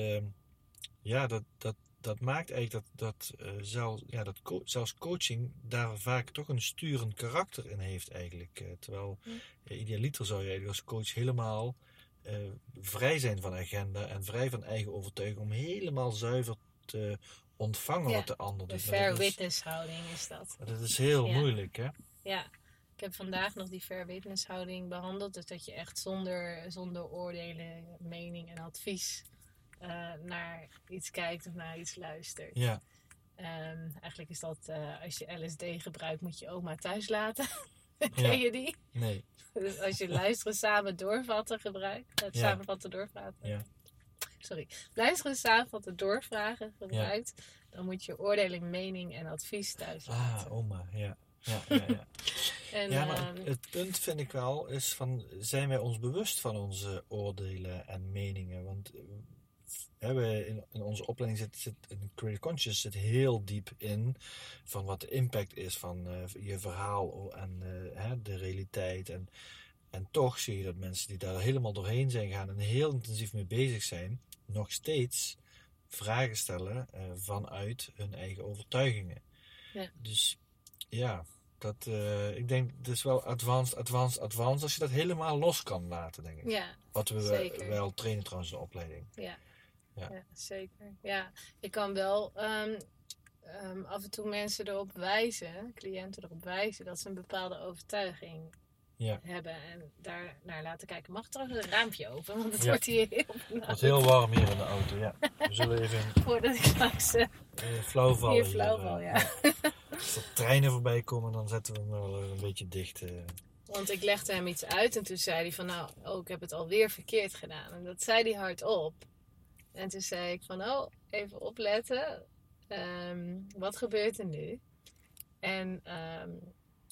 Speaker 1: ja, dat, dat, dat maakt eigenlijk dat, dat, eh, zelf, ja, dat co- zelfs coaching daar vaak toch een sturend karakter in heeft eigenlijk. Eh, terwijl
Speaker 2: Ja.
Speaker 1: idealiter zou je als coach helemaal eh, vrij zijn van agenda en vrij van eigen overtuiging om helemaal zuiver te ontvangen
Speaker 2: Ja,
Speaker 1: wat de ander
Speaker 2: De
Speaker 1: doet. Maar
Speaker 2: fair witness houding is dat.
Speaker 1: dat is heel
Speaker 2: Ja.
Speaker 1: moeilijk, hè?
Speaker 2: Ja, ik heb vandaag nog die fair witness houding behandeld. Dus dat je echt zonder, zonder oordelen, mening en advies eh, naar iets kijkt of naar iets luistert.
Speaker 1: Ja,
Speaker 2: Ehm, eigenlijk is dat eh, als je LSD gebruikt, moet je oma thuis laten.
Speaker 1: Ja.
Speaker 2: Ken je die?
Speaker 1: nee.
Speaker 2: Dus als je luisteren samen doorvatten gebruikt. Het
Speaker 1: Ja.
Speaker 2: samenvatten doorvragen.
Speaker 1: Ja.
Speaker 2: Sorry. Luisteren samenvatten doorvragen gebruikt. Dan moet je oordeling, mening en advies thuis
Speaker 1: Ah,
Speaker 2: laten.
Speaker 1: oma, ja. Ja, ja, ja.
Speaker 2: en,
Speaker 1: ja maar
Speaker 2: ehm,
Speaker 1: het, het punt vind ik wel is van, zijn wij ons bewust van onze oordelen en meningen? Want we in, in onze opleiding zit, zit in Creative Conscious zit heel diep in van wat de impact is van eh, je verhaal en eh, hè, de realiteit. En, en toch zie je dat mensen die daar helemaal doorheen zijn gegaan en heel intensief mee bezig zijn, nog steeds vragen stellen eh, vanuit hun eigen overtuigingen.
Speaker 2: Ja.
Speaker 1: Dus ja, dat, ik denk het is wel advanced, advanced, advanced als je dat helemaal los kan laten, denk ik.
Speaker 2: ja,
Speaker 1: Wat we
Speaker 2: zeker.
Speaker 1: wel trainen trouwens in de opleiding.
Speaker 2: Ja.
Speaker 1: Ja.
Speaker 2: Ja. zeker. Ja, je kan wel ehm, ehm, af en toe mensen erop wijzen, cliënten erop wijzen, dat ze een bepaalde overtuiging
Speaker 1: Ja.
Speaker 2: hebben en daar naar laten kijken. Mag trouwens een raampje open, want het
Speaker 1: Ja.
Speaker 2: wordt hier heel
Speaker 1: Het wordt heel warm hier in de auto, ja. We zullen even
Speaker 2: Voordat ik straks
Speaker 1: uh, flauw vallen.
Speaker 2: hier flauw val, ja.
Speaker 1: Als er treinen voorbij komen, dan zetten we hem wel een beetje dicht. eh.
Speaker 2: Want ik legde hem iets uit en toen zei hij van nou, oh, ik heb het alweer verkeerd gedaan. En dat zei hij hardop. En toen zei ik van oh, even opletten. Ehm, wat gebeurt er nu? En ehm,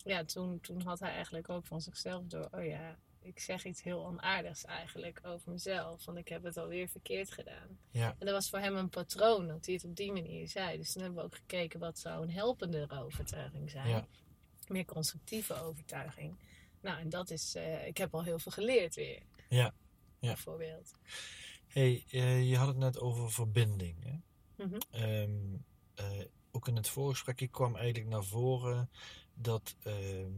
Speaker 2: ja, toen, toen had hij eigenlijk ook van zichzelf door, oh ja, ik zeg iets heel onaardigs eigenlijk over mezelf. Want ik heb het alweer verkeerd gedaan.
Speaker 1: Ja.
Speaker 2: En dat was voor hem een patroon dat hij het op die manier zei. Dus toen hebben we ook gekeken wat zou een helpende overtuiging zijn.
Speaker 1: Ja.
Speaker 2: Meer constructieve overtuiging. Nou, en dat is, eh, ik heb al heel veel geleerd weer.
Speaker 1: Ja. Ja.
Speaker 2: Bijvoorbeeld.
Speaker 1: Hey, eh, je had het net over verbinding. Hè?
Speaker 2: Mhm.
Speaker 1: Ehm, eh, ook in het voorgesprekje kwam eigenlijk naar voren dat ehm,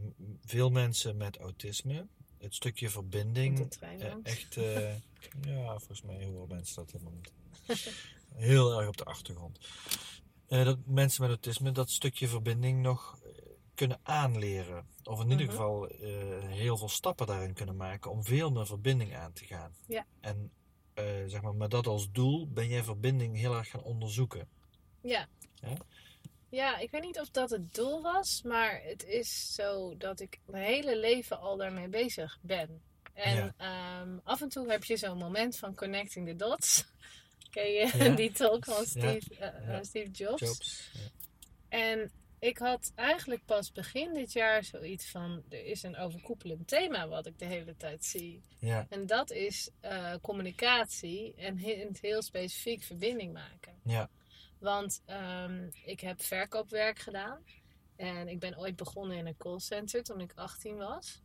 Speaker 1: veel mensen met autisme het stukje verbinding eh, echt, ja, volgens mij horen mensen dat helemaal niet. Heel erg op de achtergrond. Dat mensen met autisme dat stukje verbinding nog kunnen aanleren. Of in ieder
Speaker 2: Mhm.
Speaker 1: geval heel veel stappen daarin kunnen maken om veel meer verbinding aan te gaan.
Speaker 2: Ja.
Speaker 1: En eh, zeg maar, met dat als doel ben jij verbinding heel erg gaan onderzoeken.
Speaker 2: Ja.
Speaker 1: Ja?
Speaker 2: Ja, ik weet niet of dat het doel was, maar het is zo dat ik mijn hele leven al daarmee bezig ben. En
Speaker 1: Ja.
Speaker 2: ehm, af en toe heb je zo'n moment van connecting the dots. Ken je
Speaker 1: Ja.
Speaker 2: die talk van Steve, eh,
Speaker 1: Ja.
Speaker 2: eh, Steve Jobs?
Speaker 1: Jobs.
Speaker 2: En ik had eigenlijk pas begin dit jaar zoiets van: er is een overkoepelend thema wat ik de hele tijd zie.
Speaker 1: Ja,
Speaker 2: En dat is eh, communicatie en he- in het heel specifiek verbinding maken.
Speaker 1: ja,
Speaker 2: Want ehm, ik heb verkoopwerk gedaan. En ik ben ooit begonnen in een callcenter toen ik 18 was.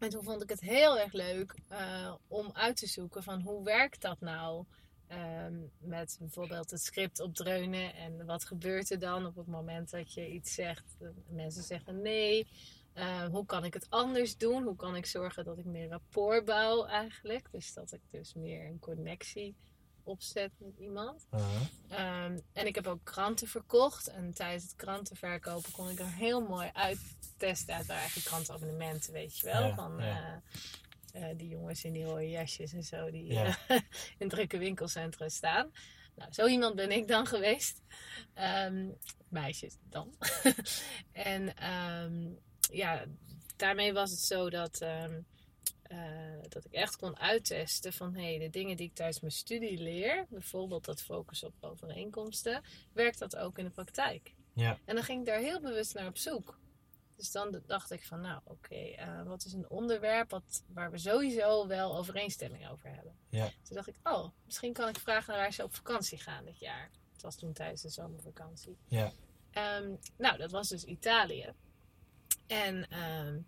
Speaker 2: En toen vond ik het heel erg leuk eh, om uit te zoeken van hoe werkt dat nou? Ehm, met bijvoorbeeld het script opdreunen. En wat gebeurt er dan op het moment dat je iets zegt? Mensen zeggen nee. Eh, hoe kan ik het anders doen? Hoe kan ik zorgen dat ik meer rapport bouw eigenlijk? Dus dat ik dus meer een connectie opzet met iemand.
Speaker 1: uh-huh.
Speaker 2: Ehm, en ik heb ook kranten verkocht. En tijdens het krantenverkopen kon ik er heel mooi uittesten. uit eigen krantenabonnementen, weet je wel.
Speaker 1: Ja,
Speaker 2: van
Speaker 1: ja.
Speaker 2: eh, eh, die jongens in die rode jasjes en zo. Die
Speaker 1: Ja.
Speaker 2: eh, in drukke winkelcentra staan. Nou, zo iemand ben ik dan geweest. Ehm, meisjes dan. en ehm, ja, daarmee was het zo dat... ehm, eh, dat ik echt kon uittesten van hey, de dingen die ik tijdens mijn studie leer, bijvoorbeeld dat focus op overeenkomsten, werkt dat ook in de praktijk?
Speaker 1: Ja.
Speaker 2: En dan ging ik daar heel bewust naar op zoek. Dus dan dacht ik van nou oké, eh, wat is een onderwerp wat, waar we sowieso wel overeenstemming over hebben?
Speaker 1: Ja.
Speaker 2: Toen dacht ik, oh, misschien kan ik vragen waar ze op vakantie gaan dit jaar. Het was toen tijdens de zomervakantie.
Speaker 1: Ja.
Speaker 2: Ehm, nou, dat was dus Italië. En ehm,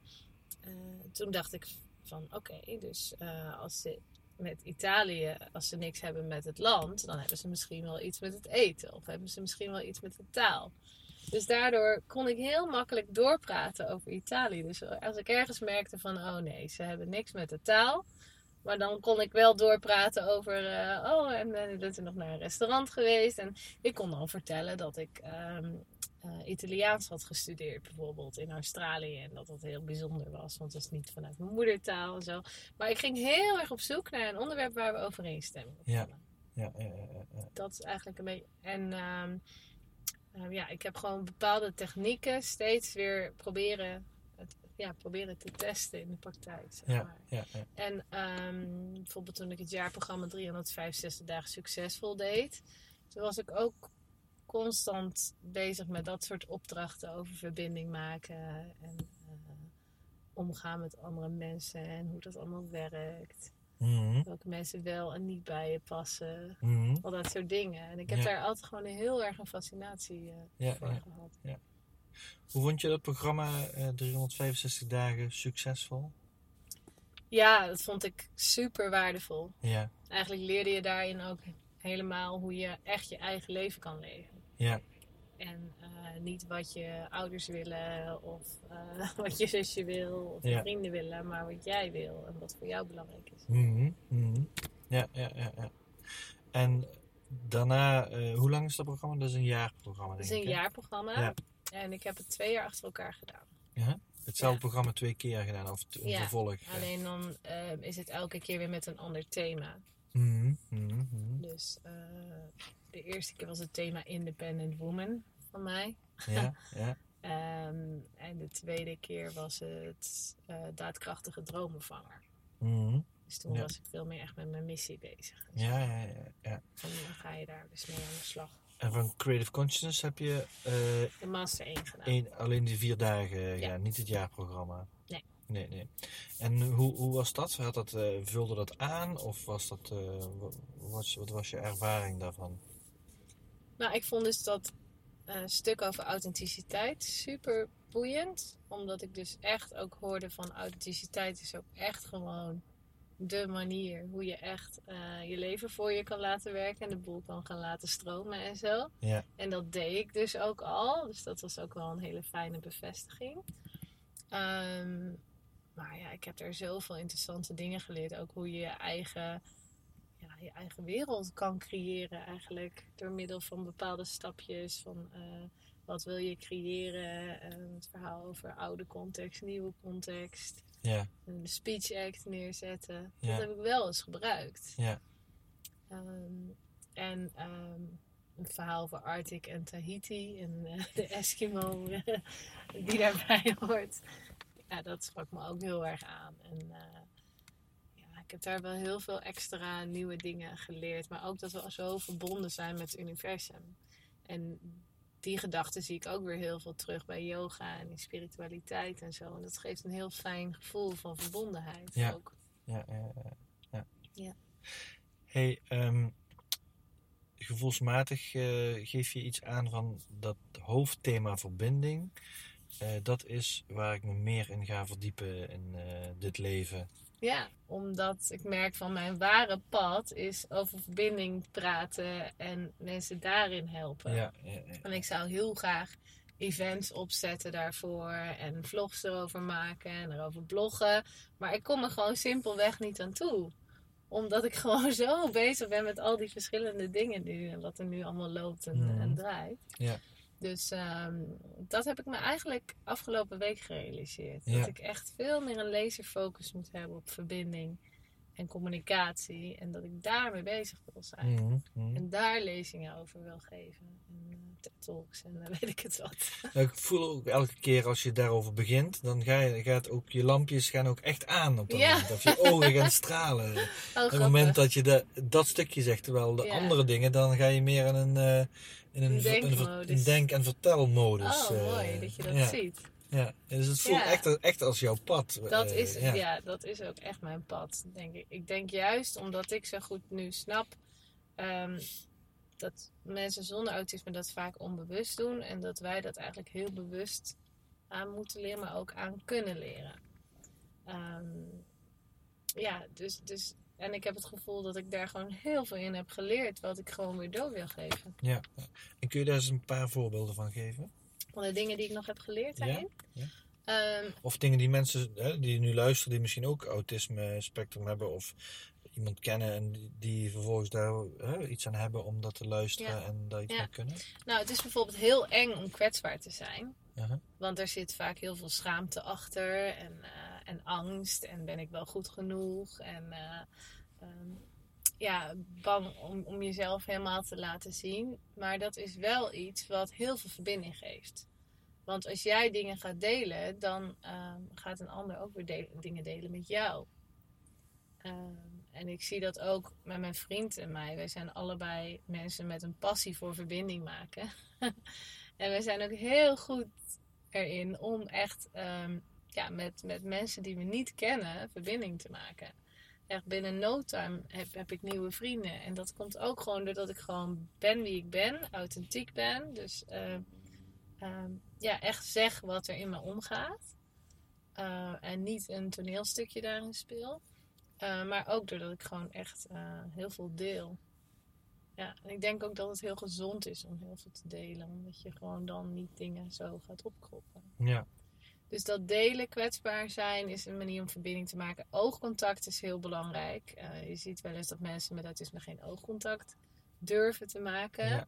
Speaker 2: eh, toen dacht ik van oké, dus eh, als ze met Italië, als ze niks hebben met het land, dan hebben ze misschien wel iets met het eten. Of hebben ze misschien wel iets met de taal. Dus daardoor kon ik heel makkelijk doorpraten over Italië. Dus als ik ergens merkte van, oh nee, ze hebben niks met de taal. Maar dan kon ik wel doorpraten over, eh, oh, en ben je nog naar een restaurant geweest. En ik kon dan vertellen dat ik ehm, eh, Italiaans had gestudeerd, bijvoorbeeld in Australië. En dat dat heel bijzonder was, want dat is niet vanuit mijn moedertaal en zo. Maar ik ging heel erg op zoek naar een onderwerp waar we overeenstemming op
Speaker 1: Ja.
Speaker 2: hadden.
Speaker 1: Ja, ja, ja, ja.
Speaker 2: Dat is eigenlijk een beetje. En ehm, ehm, ja, ik heb gewoon bepaalde technieken steeds weer proberen, het, ja, proberen te testen in de praktijk. Zeg
Speaker 1: Ja,
Speaker 2: maar.
Speaker 1: ja, ja.
Speaker 2: En ehm, bijvoorbeeld toen ik het jaarprogramma 365 dagen succesvol deed, toen was ik ook constant bezig met dat soort opdrachten over verbinding maken en eh, omgaan met andere mensen en hoe dat allemaal werkt.
Speaker 1: Mhm,
Speaker 2: Welke mensen wel en niet bij je passen.
Speaker 1: mhm.
Speaker 2: Al dat soort dingen. En ik heb
Speaker 1: Ja.
Speaker 2: daar altijd gewoon een heel erg een fascinatie eh,
Speaker 1: Ja,
Speaker 2: voor
Speaker 1: ja.
Speaker 2: gehad.
Speaker 1: Hoe vond je dat programma eh, 365 dagen succesvol?
Speaker 2: Ja, dat vond ik super waardevol.
Speaker 1: Ja,
Speaker 2: Eigenlijk leerde je daarin ook helemaal hoe je echt je eigen leven kan leven.
Speaker 1: ja,
Speaker 2: En eh, niet wat je ouders willen of eh, wat je zusje wil of je
Speaker 1: Ja.
Speaker 2: vrienden willen, maar wat jij wil en wat voor jou belangrijk is.
Speaker 1: Mhm, mhm. ja, ja, ja, ja. En daarna, eh, hoe lang is dat programma? Dat is een jaarprogramma, denk
Speaker 2: is
Speaker 1: ik.
Speaker 2: een jaarprogramma
Speaker 1: Ja.
Speaker 2: en ik heb het twee jaar achter elkaar gedaan.
Speaker 1: Ja? Hetzelfde
Speaker 2: Ja.
Speaker 1: programma twee keer gedaan, of een vervolg. eh.
Speaker 2: Alleen dan eh, is het elke keer weer met een ander thema.
Speaker 1: Mhm.
Speaker 2: Dus eh, de eerste keer was het thema Independent Woman van mij.
Speaker 1: Ja, ja,
Speaker 2: Ehm, en de tweede keer was het eh, daadkrachtige dromenvanger.
Speaker 1: mhm.
Speaker 2: Dus toen
Speaker 1: Ja.
Speaker 2: was ik veel meer echt met mijn missie bezig. Zo.
Speaker 1: ja, ja, ja, ja.
Speaker 2: En dan ga je daar dus mee aan de slag.
Speaker 1: En van Creative Consciousness heb je eh,
Speaker 2: De Master 1 gedaan.
Speaker 1: één, alleen die vier dagen gedaan, niet het jaarprogramma.
Speaker 2: Nee.
Speaker 1: Nee, nee. En hoe, hoe was dat? Had dat eh, vulde dat aan? Of was dat, eh, wa- wat, wat was je ervaring daarvan?
Speaker 2: Nou, ik vond dus dat eh, stuk over authenticiteit super boeiend. Omdat ik dus echt ook hoorde van authenticiteit is ook echt gewoon de manier hoe je echt eh, je leven voor je kan laten werken en de boel kan gaan laten stromen en zo.
Speaker 1: Ja.
Speaker 2: En dat deed ik dus ook al. Dus dat was ook wel een hele fijne bevestiging. Ehm, maar ja, ik heb er zoveel interessante dingen geleerd. Ook hoe je je eigen, je eigen wereld kan creëren eigenlijk. Door middel van bepaalde stapjes. Van eh, Wat wil je creëren? Ehm, het verhaal over oude context, nieuwe context.
Speaker 1: Ja,
Speaker 2: Een speech act neerzetten.
Speaker 1: Ja.
Speaker 2: Dat heb ik wel eens gebruikt.
Speaker 1: ja,
Speaker 2: Ehm, en ehm, een verhaal over Arctic en Tahiti en eh, de Eskimo die daarbij hoort. Ja, dat sprak me ook heel erg aan. En eh, ik heb daar wel heel veel extra nieuwe dingen geleerd. Maar ook dat we zo verbonden zijn met het universum. En die gedachten zie ik ook weer heel veel terug bij yoga en in spiritualiteit en zo. En dat geeft een heel fijn gevoel van verbondenheid
Speaker 1: Ja.
Speaker 2: ook.
Speaker 1: ja, ja, ja, ja.
Speaker 2: Ja.
Speaker 1: Hey, ehm, gevoelsmatig eh, geef je iets aan van dat hoofdthema verbinding. Eh, dat is waar ik me meer in ga verdiepen in eh, dit leven.
Speaker 2: Ja, omdat ik merk van mijn ware pad is over verbinding praten en mensen daarin helpen.
Speaker 1: Ja, ja, ja.
Speaker 2: En ik zou heel graag events opzetten daarvoor en vlogs erover maken en erover bloggen. Maar ik kom er gewoon simpelweg niet aan toe. Omdat ik gewoon zo bezig ben met al die verschillende dingen nu en wat er nu allemaal loopt en, en draait.
Speaker 1: Ja.
Speaker 2: Dus ehm, dat heb ik me eigenlijk afgelopen week gerealiseerd.
Speaker 1: Ja.
Speaker 2: Dat ik echt veel meer een laserfocus moet hebben op verbinding en communicatie. En dat ik daarmee bezig wil zijn.
Speaker 1: Mhm, mhm.
Speaker 2: En daar lezingen over wil geven. En eh, TED Talks en dan weet ik het wat.
Speaker 1: Nou, ik voel ook elke keer als je daarover begint, dan ga je, gaat ook je lampjes gaan ook echt aan op dat
Speaker 2: Ja.
Speaker 1: moment. Of je ogen gaan stralen.
Speaker 2: Oh,
Speaker 1: Op het moment dat je de, dat stukje zegt, terwijl de
Speaker 2: Ja.
Speaker 1: andere dingen, dan ga je meer in een, eh, in een,
Speaker 2: Een
Speaker 1: ver- een, ver-
Speaker 2: denkmodus.
Speaker 1: een denk- en vertelmodus.
Speaker 2: Oh,
Speaker 1: eh,
Speaker 2: mooi dat je dat
Speaker 1: ja,
Speaker 2: ziet.
Speaker 1: Ja, dus het voelt
Speaker 2: Ja.
Speaker 1: echt, echt als jouw pad.
Speaker 2: Dat
Speaker 1: eh,
Speaker 2: is, ja. dat is ook echt mijn pad, denk ik. Ik denk juist omdat ik zo goed nu snap ehm, dat mensen zonder autisme dat vaak onbewust doen. En dat wij dat eigenlijk heel bewust aan moeten leren, maar ook aan kunnen leren. Ehm, ja, dus, dus. En ik heb het gevoel dat ik daar gewoon heel veel in heb geleerd, wat ik gewoon weer door wil geven.
Speaker 1: Ja. En kun je daar eens een paar voorbeelden van geven?
Speaker 2: Van de dingen die ik nog heb geleerd
Speaker 1: Ja,
Speaker 2: daarin.
Speaker 1: ja.
Speaker 2: Ehm,
Speaker 1: Of dingen die mensen hè, die nu luisteren, die misschien ook autisme spectrum hebben, of iemand kennen en die, vervolgens daar hè, iets aan hebben om dat te luisteren
Speaker 2: Ja.
Speaker 1: en daar iets
Speaker 2: Ja.
Speaker 1: mee kunnen.
Speaker 2: Nou, het is bijvoorbeeld heel eng om kwetsbaar te zijn.
Speaker 1: Aha.
Speaker 2: Want er zit vaak heel veel schaamte achter en, eh, en angst. En ben ik wel goed genoeg? En eh, ehm, ja, bang om, om jezelf helemaal te laten zien. Maar dat is wel iets wat heel veel verbinding geeft. Want als jij dingen gaat delen, dan ehm, gaat een ander ook weer dingen delen met jou. Ehm, en ik zie dat ook met mijn vriend en mij. Wij zijn allebei mensen met een passie voor verbinding maken. en we zijn ook heel goed erin om echt ja, met, met mensen die we niet kennen verbinding te maken. Echt binnen no time heb, heb ik nieuwe vrienden. En dat komt ook gewoon doordat ik gewoon ben wie ik ben, authentiek ben. Dus ehm, ehm, ja, echt zeg wat er in me omgaat. Eh, en niet een toneelstukje daarin speel. Eh, maar ook doordat ik gewoon echt eh, heel veel deel. Ja, en ik denk ook dat het heel gezond is om heel veel te delen. Omdat je gewoon dan niet dingen zo gaat opkroppen.
Speaker 1: Ja.
Speaker 2: Dus dat delen, kwetsbaar zijn, is een manier om verbinding te maken. Oogcontact is heel belangrijk. Eh, je ziet wel eens dat mensen met autisme geen oogcontact durven te maken.
Speaker 1: Ja.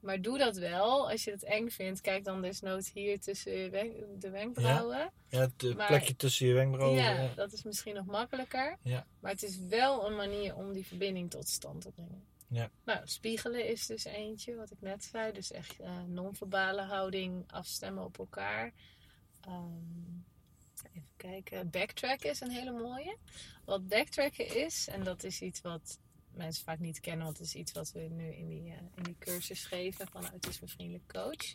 Speaker 2: Maar doe dat wel. Als je het eng vindt, kijk dan desnoods hier tussen je wen- de wenkbrauwen.
Speaker 1: Ja, het eh,
Speaker 2: Maar-
Speaker 1: plekje tussen je wenkbrauwen.
Speaker 2: Ja,
Speaker 1: ja.
Speaker 2: dat is misschien nog makkelijker.
Speaker 1: Ja.
Speaker 2: Maar het is wel een manier om die verbinding tot stand te brengen.
Speaker 1: Ja.
Speaker 2: Nou, spiegelen is dus eentje, wat ik net zei. Dus echt eh, non-verbale houding, afstemmen op elkaar. Ehm, even kijken. Backtracken is een hele mooie. Wat backtracken is, en dat is iets wat mensen vaak niet kennen, want het is iets wat we nu in die, eh, in die cursus geven van autismevriendelijk coach.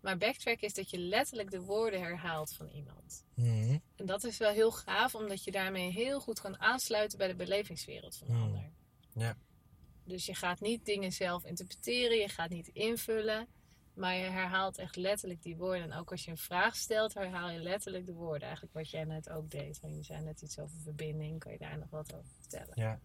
Speaker 2: Maar backtracken is dat je letterlijk de woorden herhaalt van iemand.
Speaker 1: Mhm.
Speaker 2: En dat is wel heel gaaf, omdat je daarmee heel goed kan aansluiten bij de belevingswereld van de
Speaker 1: Hmm.
Speaker 2: ander.
Speaker 1: Ja.
Speaker 2: Dus je gaat niet dingen zelf interpreteren, je gaat niet invullen, maar je herhaalt echt letterlijk die woorden. En ook als je een vraag stelt, herhaal je letterlijk de woorden. Eigenlijk wat jij net ook deed. Want je zei net iets over verbinding, kan je daar nog wat over vertellen?
Speaker 1: Ja.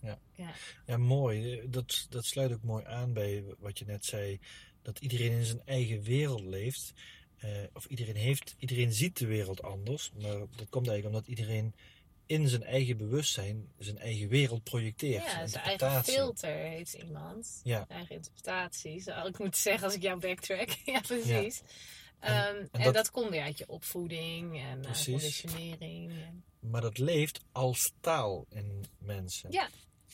Speaker 1: Ja.
Speaker 2: Ja.
Speaker 1: ja, mooi. Dat, dat sluit ook mooi aan bij wat je net zei. Dat iedereen in zijn eigen wereld leeft. Eh, of iedereen heeft, iedereen ziet de wereld anders. Maar dat komt eigenlijk omdat iedereen in zijn eigen bewustzijn zijn eigen wereld projecteert.
Speaker 2: Ja,
Speaker 1: zijn
Speaker 2: zijn eigen filter heeft iemand.
Speaker 1: Ja.
Speaker 2: Eigen interpretatie, zou ik moeten zeggen als ik jou backtrack. ja, precies.
Speaker 1: En-
Speaker 2: Ehm, En,
Speaker 1: en dat-
Speaker 2: dat, komt weer uit je opvoeding en eh,
Speaker 1: Precies.
Speaker 2: conditionering. En,
Speaker 1: Maar dat leeft als taal in mensen.
Speaker 2: Ja.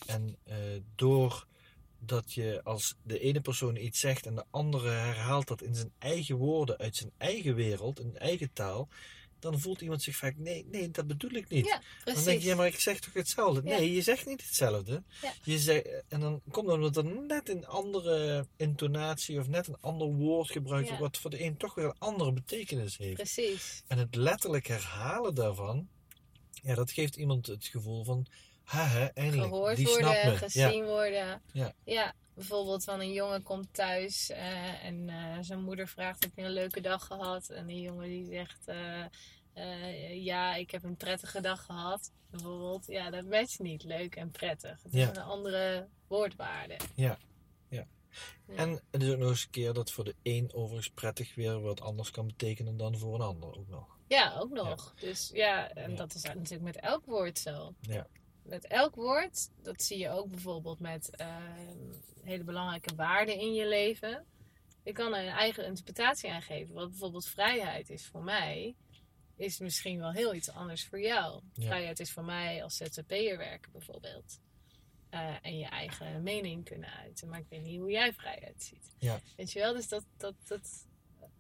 Speaker 1: En eh doordat je als de ene persoon iets zegt en de andere herhaalt dat in zijn eigen woorden, uit zijn eigen wereld, in eigen taal, dan voelt iemand zich vaak, nee, nee, dat bedoel ik niet.
Speaker 2: ja,
Speaker 1: Dan denk je, ja, maar ik zeg toch hetzelfde?
Speaker 2: Ja.
Speaker 1: Nee, je zegt niet hetzelfde.
Speaker 2: Ja.
Speaker 1: Je zegt, en dan komt het omdat er net een andere intonatie of net een ander woord gebruikt wordt, wat voor de een toch weer een andere betekenis heeft.
Speaker 2: Precies.
Speaker 1: En het letterlijk herhalen daarvan, ja, dat geeft iemand het gevoel van, haha, eindelijk,
Speaker 2: Gehoord
Speaker 1: die snapt
Speaker 2: worden,
Speaker 1: me.
Speaker 2: gezien worden.
Speaker 1: Ja.
Speaker 2: ja, bijvoorbeeld van een jongen komt thuis eh, en eh, zijn moeder vraagt heb je een leuke dag gehad? En die jongen die zegt eh, ja, ik heb een prettige dag gehad. Bijvoorbeeld, ja, dat matcht niet. Leuk en prettig. Het is een andere woordwaarde.
Speaker 1: Ja, ja.
Speaker 2: Ja.
Speaker 1: En het is ook nog eens een keer dat voor de een overigens prettig weer wat anders kan betekenen dan voor een ander ook wel.
Speaker 2: Ja, ook nog. Dus ja, en dat is natuurlijk met elk woord zo.
Speaker 1: Ja.
Speaker 2: Met elk woord, dat zie je ook bijvoorbeeld met eh, hele belangrijke waarden in je leven. Je kan er een eigen interpretatie aan geven. Wat bijvoorbeeld vrijheid is voor mij, is misschien wel heel iets anders voor jou.
Speaker 1: Ja.
Speaker 2: Vrijheid is voor mij als ZZP'er werken bijvoorbeeld. Eh, en je eigen mening kunnen uiten. Maar ik weet niet hoe jij vrijheid ziet.
Speaker 1: Ja.
Speaker 2: Weet je wel? Dus dat, dat, dat,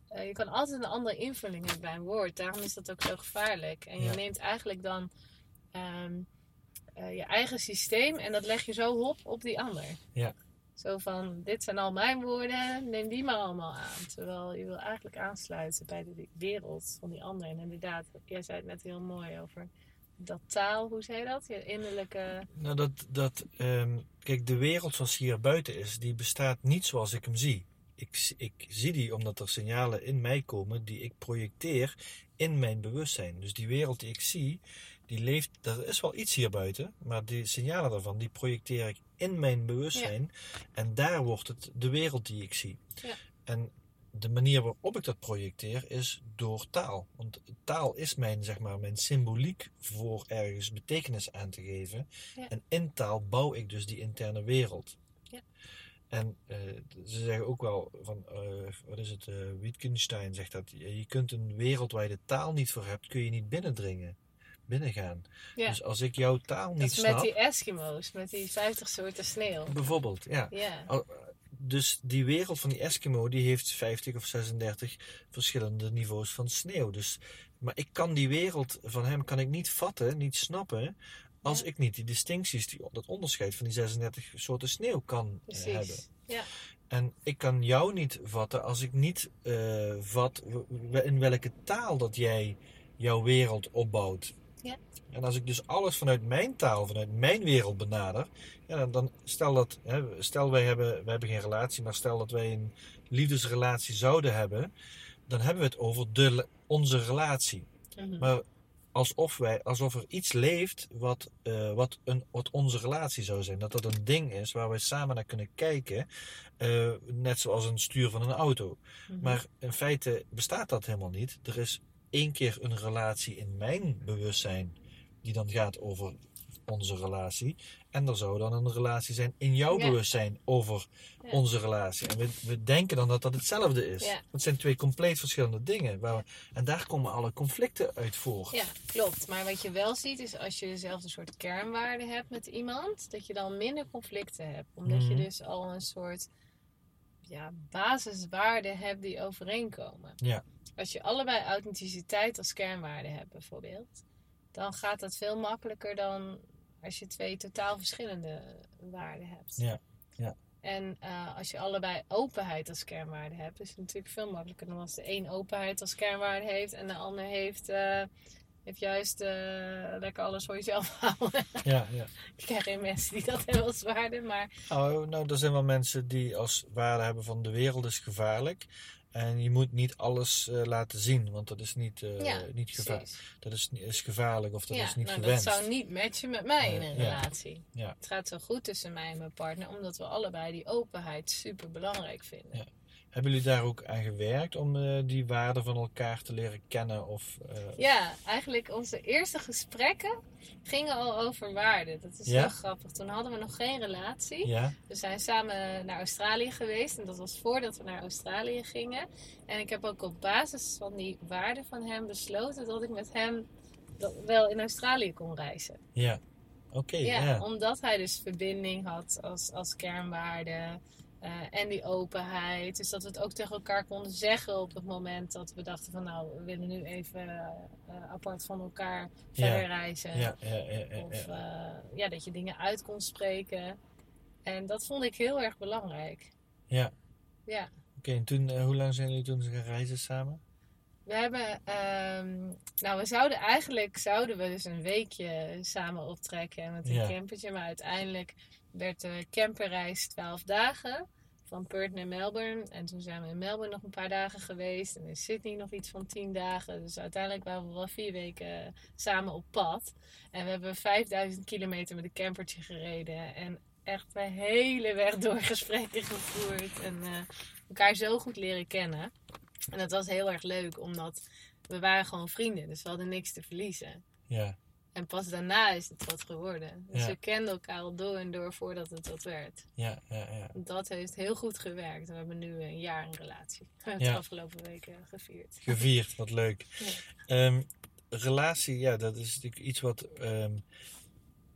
Speaker 2: eh, je kan altijd een andere invulling hebben bij een woord. Daarom is dat ook zo gevaarlijk. En je
Speaker 1: Ja.
Speaker 2: neemt eigenlijk dan ehm, eh, je eigen systeem en dat leg je zo op op die ander.
Speaker 1: Ja.
Speaker 2: Zo van, dit zijn al mijn woorden, neem die maar allemaal aan. Terwijl je wil eigenlijk aansluiten bij de wereld van die ander. En inderdaad, jij zei het net heel mooi over dat taal, hoe zei je dat? Je innerlijke...
Speaker 1: Nou, dat, dat, ehm, kijk, de wereld zoals hier buiten is, die bestaat niet zoals ik hem zie. Ik, zie- ik zie die omdat er signalen in mij komen die ik projecteer in mijn bewustzijn. Dus die wereld die ik zie, die leeft, er is wel iets hier buiten, maar die signalen daarvan, die projecteer ik in mijn bewustzijn. En daar wordt het de wereld die ik zie.
Speaker 2: Ja.
Speaker 1: En de manier waarop ik dat projecteer is door taal. Want taal is mijn, zeg maar, mijn symboliek voor ergens betekenis aan te geven.
Speaker 2: Ja.
Speaker 1: En in taal bouw ik dus die interne wereld. En eh, ze zeggen ook wel van, eh, wat is het, eh, Wittgenstein zegt dat, je kunt een wereld waar je de taal niet voor hebt, kun je niet binnendringen, binnengaan.
Speaker 2: Ja,
Speaker 1: Dus als ik jouw taal
Speaker 2: dat
Speaker 1: niet
Speaker 2: is met
Speaker 1: snap,
Speaker 2: die Eskimo's, met die 50 soorten sneeuw.
Speaker 1: bijvoorbeeld, ja.
Speaker 2: Ja,
Speaker 1: Dus die wereld van die Eskimo, die heeft 50 of 36 verschillende niveaus van sneeuw. Dus, maar ik kan die wereld van hem kan ik niet vatten, niet snappen, als
Speaker 2: Ja.
Speaker 1: ik niet die distincties, die, dat onderscheid van die 36 soorten sneeuw kan eh, hebben.
Speaker 2: precies. Ja,
Speaker 1: En ik kan jou niet vatten als ik niet eh, vat in welke taal dat jij jouw wereld opbouwt.
Speaker 2: Ja.
Speaker 1: En als ik dus alles vanuit mijn taal, vanuit mijn wereld benader, ja, dan, dan stel dat, hè, stel wij hebben, wij hebben geen relatie, maar stel dat wij een liefdesrelatie zouden hebben, dan hebben we het over de, onze relatie.
Speaker 2: Mhm.
Speaker 1: Maar alsof, wij, alsof er iets leeft wat, eh, wat, een, wat onze relatie zou zijn. Dat dat een ding is waar wij samen naar kunnen kijken. eh, net zoals een stuur van een auto.
Speaker 2: Mhm.
Speaker 1: Maar in feite bestaat dat helemaal niet. Er is één keer een relatie in mijn bewustzijn die dan gaat over onze relatie. En er zou dan een relatie zijn in jouw
Speaker 2: Ja.
Speaker 1: bewustzijn over
Speaker 2: Ja.
Speaker 1: onze relatie. En we, we denken dan dat dat hetzelfde is.
Speaker 2: Ja.
Speaker 1: Het zijn twee compleet verschillende dingen. Waar we- en daar komen alle conflicten uit voort.
Speaker 2: Ja, klopt. Maar wat je wel ziet is als je dezelfde soort kernwaarden hebt met iemand, dat je dan minder conflicten hebt. Omdat je
Speaker 1: Mhm.
Speaker 2: dus al een soort ja, basiswaarden hebt die overeenkomen.
Speaker 1: Ja.
Speaker 2: Als je allebei authenticiteit als kernwaarde hebt bijvoorbeeld, dan gaat dat veel makkelijker dan als je twee totaal verschillende waarden hebt.
Speaker 1: Ja, ja.
Speaker 2: En eh, als je allebei openheid als kernwaarde hebt, is het natuurlijk veel makkelijker dan als de een openheid als kernwaarde heeft en de ander heeft, eh, heeft juist eh, lekker alles voor jezelf houden.
Speaker 1: Ja, ja.
Speaker 2: Ik ken geen mensen die dat hebben als waarde, maar
Speaker 1: Nou, nou, er zijn wel mensen die als waarde hebben van de wereld is gevaarlijk. En je moet niet alles eh, laten zien, want dat is niet,
Speaker 2: ja,
Speaker 1: niet gevaarlijk. Dat is, is gevaarlijk of dat
Speaker 2: ja,
Speaker 1: is niet
Speaker 2: nou,
Speaker 1: gewenst.
Speaker 2: dat zou niet matchen met mij in een relatie. Het gaat zo goed tussen mij en mijn partner, omdat we allebei die openheid super belangrijk vinden.
Speaker 1: Hebben jullie daar ook aan gewerkt om eh, die waarden van elkaar te leren kennen? Of, eh,
Speaker 2: Ja, eigenlijk onze eerste gesprekken gingen al over waarden. Dat is
Speaker 1: Ja?
Speaker 2: heel grappig. Toen hadden we nog geen relatie.
Speaker 1: ja?
Speaker 2: We zijn samen naar Australië geweest en dat was voordat we naar Australië gingen. En ik heb ook op basis van die waarden van hem besloten dat ik met hem wel in Australië kon reizen.
Speaker 1: Ja. Oké,
Speaker 2: Ja,
Speaker 1: ja.
Speaker 2: omdat hij dus verbinding had als, als kernwaarde. Eh, en die openheid. Dus dat we het ook tegen elkaar konden zeggen op het moment dat we dachten van nou, we willen nu even eh, apart van elkaar verder reizen.
Speaker 1: Ja, ja, ja, ja,
Speaker 2: Of
Speaker 1: ja.
Speaker 2: eh, ja, dat je dingen uit kon spreken. En dat vond ik heel erg belangrijk.
Speaker 1: Ja.
Speaker 2: Ja.
Speaker 1: Oké, en toen, hoe lang zijn jullie toen gaan reizen samen?
Speaker 2: We hebben, ehm, nou we zouden eigenlijk, zouden we dus een weekje samen optrekken met een campertje. Maar uiteindelijk werd de camperreis 12 dagen. Van Perth naar Melbourne. En toen zijn we in Melbourne nog een paar dagen geweest. En in Sydney nog iets van 10 dagen. Dus uiteindelijk waren we wel vier weken samen op pad. En we hebben 5000 kilometer met een campertje gereden. En echt de hele weg door gesprekken gevoerd. En eh, elkaar zo goed leren kennen. En dat was heel erg leuk, omdat we waren gewoon vrienden. Dus we hadden niks te verliezen.
Speaker 1: Ja,
Speaker 2: En pas daarna is het wat geworden. Dus
Speaker 1: Ja.
Speaker 2: we kenden elkaar al door en door voordat het wat werd.
Speaker 1: ja, ja, ja.
Speaker 2: Dat heeft heel goed gewerkt. We hebben nu een jaar een relatie. We hebben
Speaker 1: Ja.
Speaker 2: het afgelopen weken gevierd.
Speaker 1: Gevierd, wat leuk.
Speaker 2: Ja.
Speaker 1: Ehm, relatie, ja, dat is natuurlijk iets wat, ehm,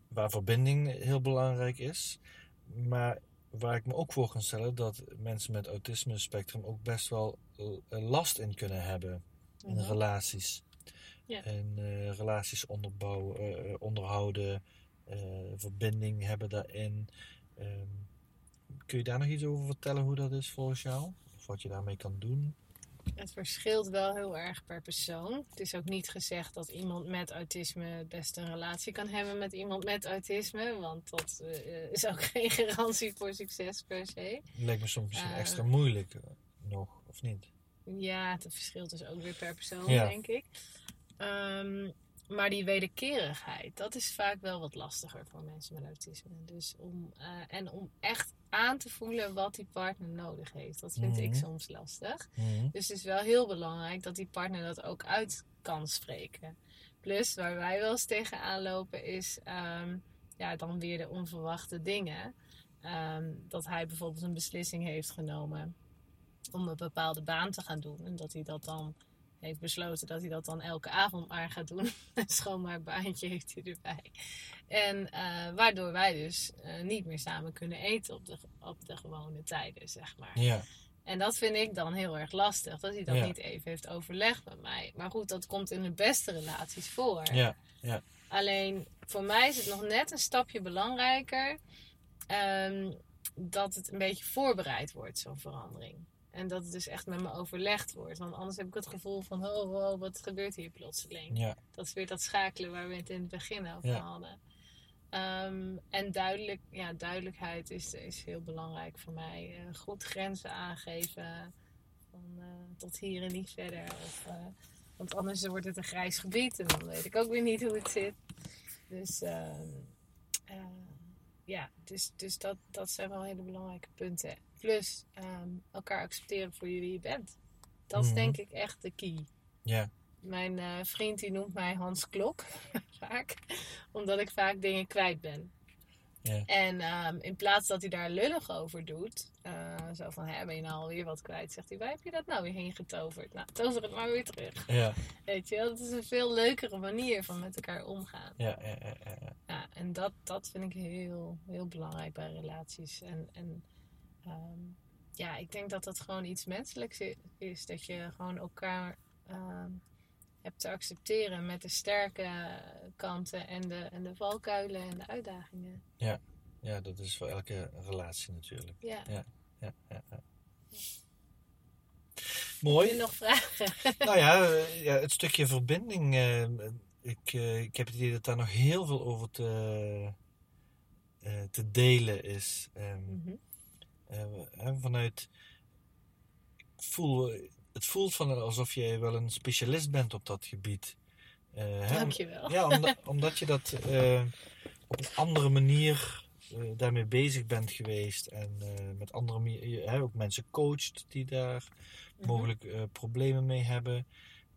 Speaker 1: waar verbinding heel belangrijk is. Maar waar ik me ook voor kan stellen dat mensen met autisme spectrum ook best wel eh, last in kunnen hebben in
Speaker 2: Mhm.
Speaker 1: relaties.
Speaker 2: Ja.
Speaker 1: En eh, relaties onderbouwen, eh, onderhouden, eh, verbinding hebben daarin. Ehm, kun je daar nog iets over vertellen hoe dat is volgens jou? Of wat je daarmee kan doen?
Speaker 2: Het verschilt wel heel erg per persoon. Het is ook niet gezegd dat iemand met autisme het beste een relatie kan hebben met iemand met autisme. Want dat is ook geen garantie voor succes per se.
Speaker 1: Lijkt me soms misschien
Speaker 2: Eh.
Speaker 1: extra moeilijk nog, of niet?
Speaker 2: Ja, het verschilt dus ook weer per persoon,
Speaker 1: Ja.
Speaker 2: denk ik. Ehm, maar die wederkerigheid, dat is vaak wel wat lastiger voor mensen met autisme. Dus om, eh, en om echt aan te voelen wat die partner nodig heeft. Dat vind ik
Speaker 1: Mhm.
Speaker 2: soms lastig.
Speaker 1: Mhm.
Speaker 2: Dus het is wel heel belangrijk dat die partner dat ook uit kan spreken. Plus, waar wij wel eens tegenaan lopen, is ehm, ja, dan weer de onverwachte dingen. Ehm, dat hij bijvoorbeeld een beslissing heeft genomen om een bepaalde baan te gaan doen. En dat hij dat dan heeft besloten dat hij dat dan elke avond maar gaat doen. Een schoonmaakbaantje heeft hij erbij. En eh, waardoor wij dus eh, niet meer samen kunnen eten op de, op de gewone tijden, zeg maar.
Speaker 1: Ja,
Speaker 2: En dat vind ik dan heel erg lastig, dat hij dat
Speaker 1: Ja.
Speaker 2: niet even heeft overlegd met mij. Maar goed, dat komt in de beste relaties voor.
Speaker 1: ja,
Speaker 2: Alleen voor mij is het nog net een stapje belangrijker ehm, dat het een beetje voorbereid wordt, zo'n verandering. En dat het dus echt met me overlegd wordt. Want anders heb ik het gevoel van, oh, wat gebeurt hier plotseling?
Speaker 1: ja,
Speaker 2: Dat is weer dat schakelen waar we het in het begin over
Speaker 1: Ja.
Speaker 2: hadden. Ehm, en duidelijk, ja, duidelijkheid is, is heel belangrijk voor mij. Eh, goed grenzen aangeven. Van, eh, tot hier en niet verder. Of, eh, want anders wordt het een grijs gebied en dan weet ik ook weer niet hoe het zit. Dus ehm, eh, ja, dus, dus dat, dat zijn wel hele belangrijke punten. Plus ehm, elkaar accepteren voor wie je bent. Dat is
Speaker 1: Mhm.
Speaker 2: denk ik echt de key.
Speaker 1: ja,
Speaker 2: Mijn eh, vriend die noemt mij Hans Klok vaak, omdat ik vaak dingen kwijt ben.
Speaker 1: Ja.
Speaker 2: En ehm, in plaats dat hij daar lullig over doet, eh, zo van, hè, ben je nou alweer wat kwijt? Zegt hij, waar heb je dat nou weer heen getoverd? Nou, tover het maar weer terug.
Speaker 1: ja,
Speaker 2: Weet je wel, dat is een veel leukere manier van met elkaar omgaan.
Speaker 1: ja. Ja,
Speaker 2: en dat, dat vind ik heel, heel belangrijk bij relaties. En, en ehm, ja, ik denk dat dat gewoon iets menselijks is. Dat je gewoon elkaar ehm, hebt te accepteren met de sterke kanten en de, en de valkuilen en de uitdagingen.
Speaker 1: Ja, dat is voor elke relatie natuurlijk.
Speaker 2: Ja.
Speaker 1: Ja, ja, ja.
Speaker 2: Heb
Speaker 1: Mooi.
Speaker 2: je nog vragen?
Speaker 1: Nou ja, eh, ja, het stukje verbinding. eh, ik, eh, ik heb het idee dat daar nog heel veel over te, te delen is. Hè, vanuit. Ik voel, het voelt van alsof je wel een specialist bent op dat gebied. Eh, hè, om-
Speaker 2: Dankjewel.
Speaker 1: Ja, omdat, omdat je dat eh, op een andere manier eh, daarmee bezig bent geweest en eh, met andere hè, ook mensen coacht die daar
Speaker 2: Mhm.
Speaker 1: mogelijk eh, problemen mee hebben.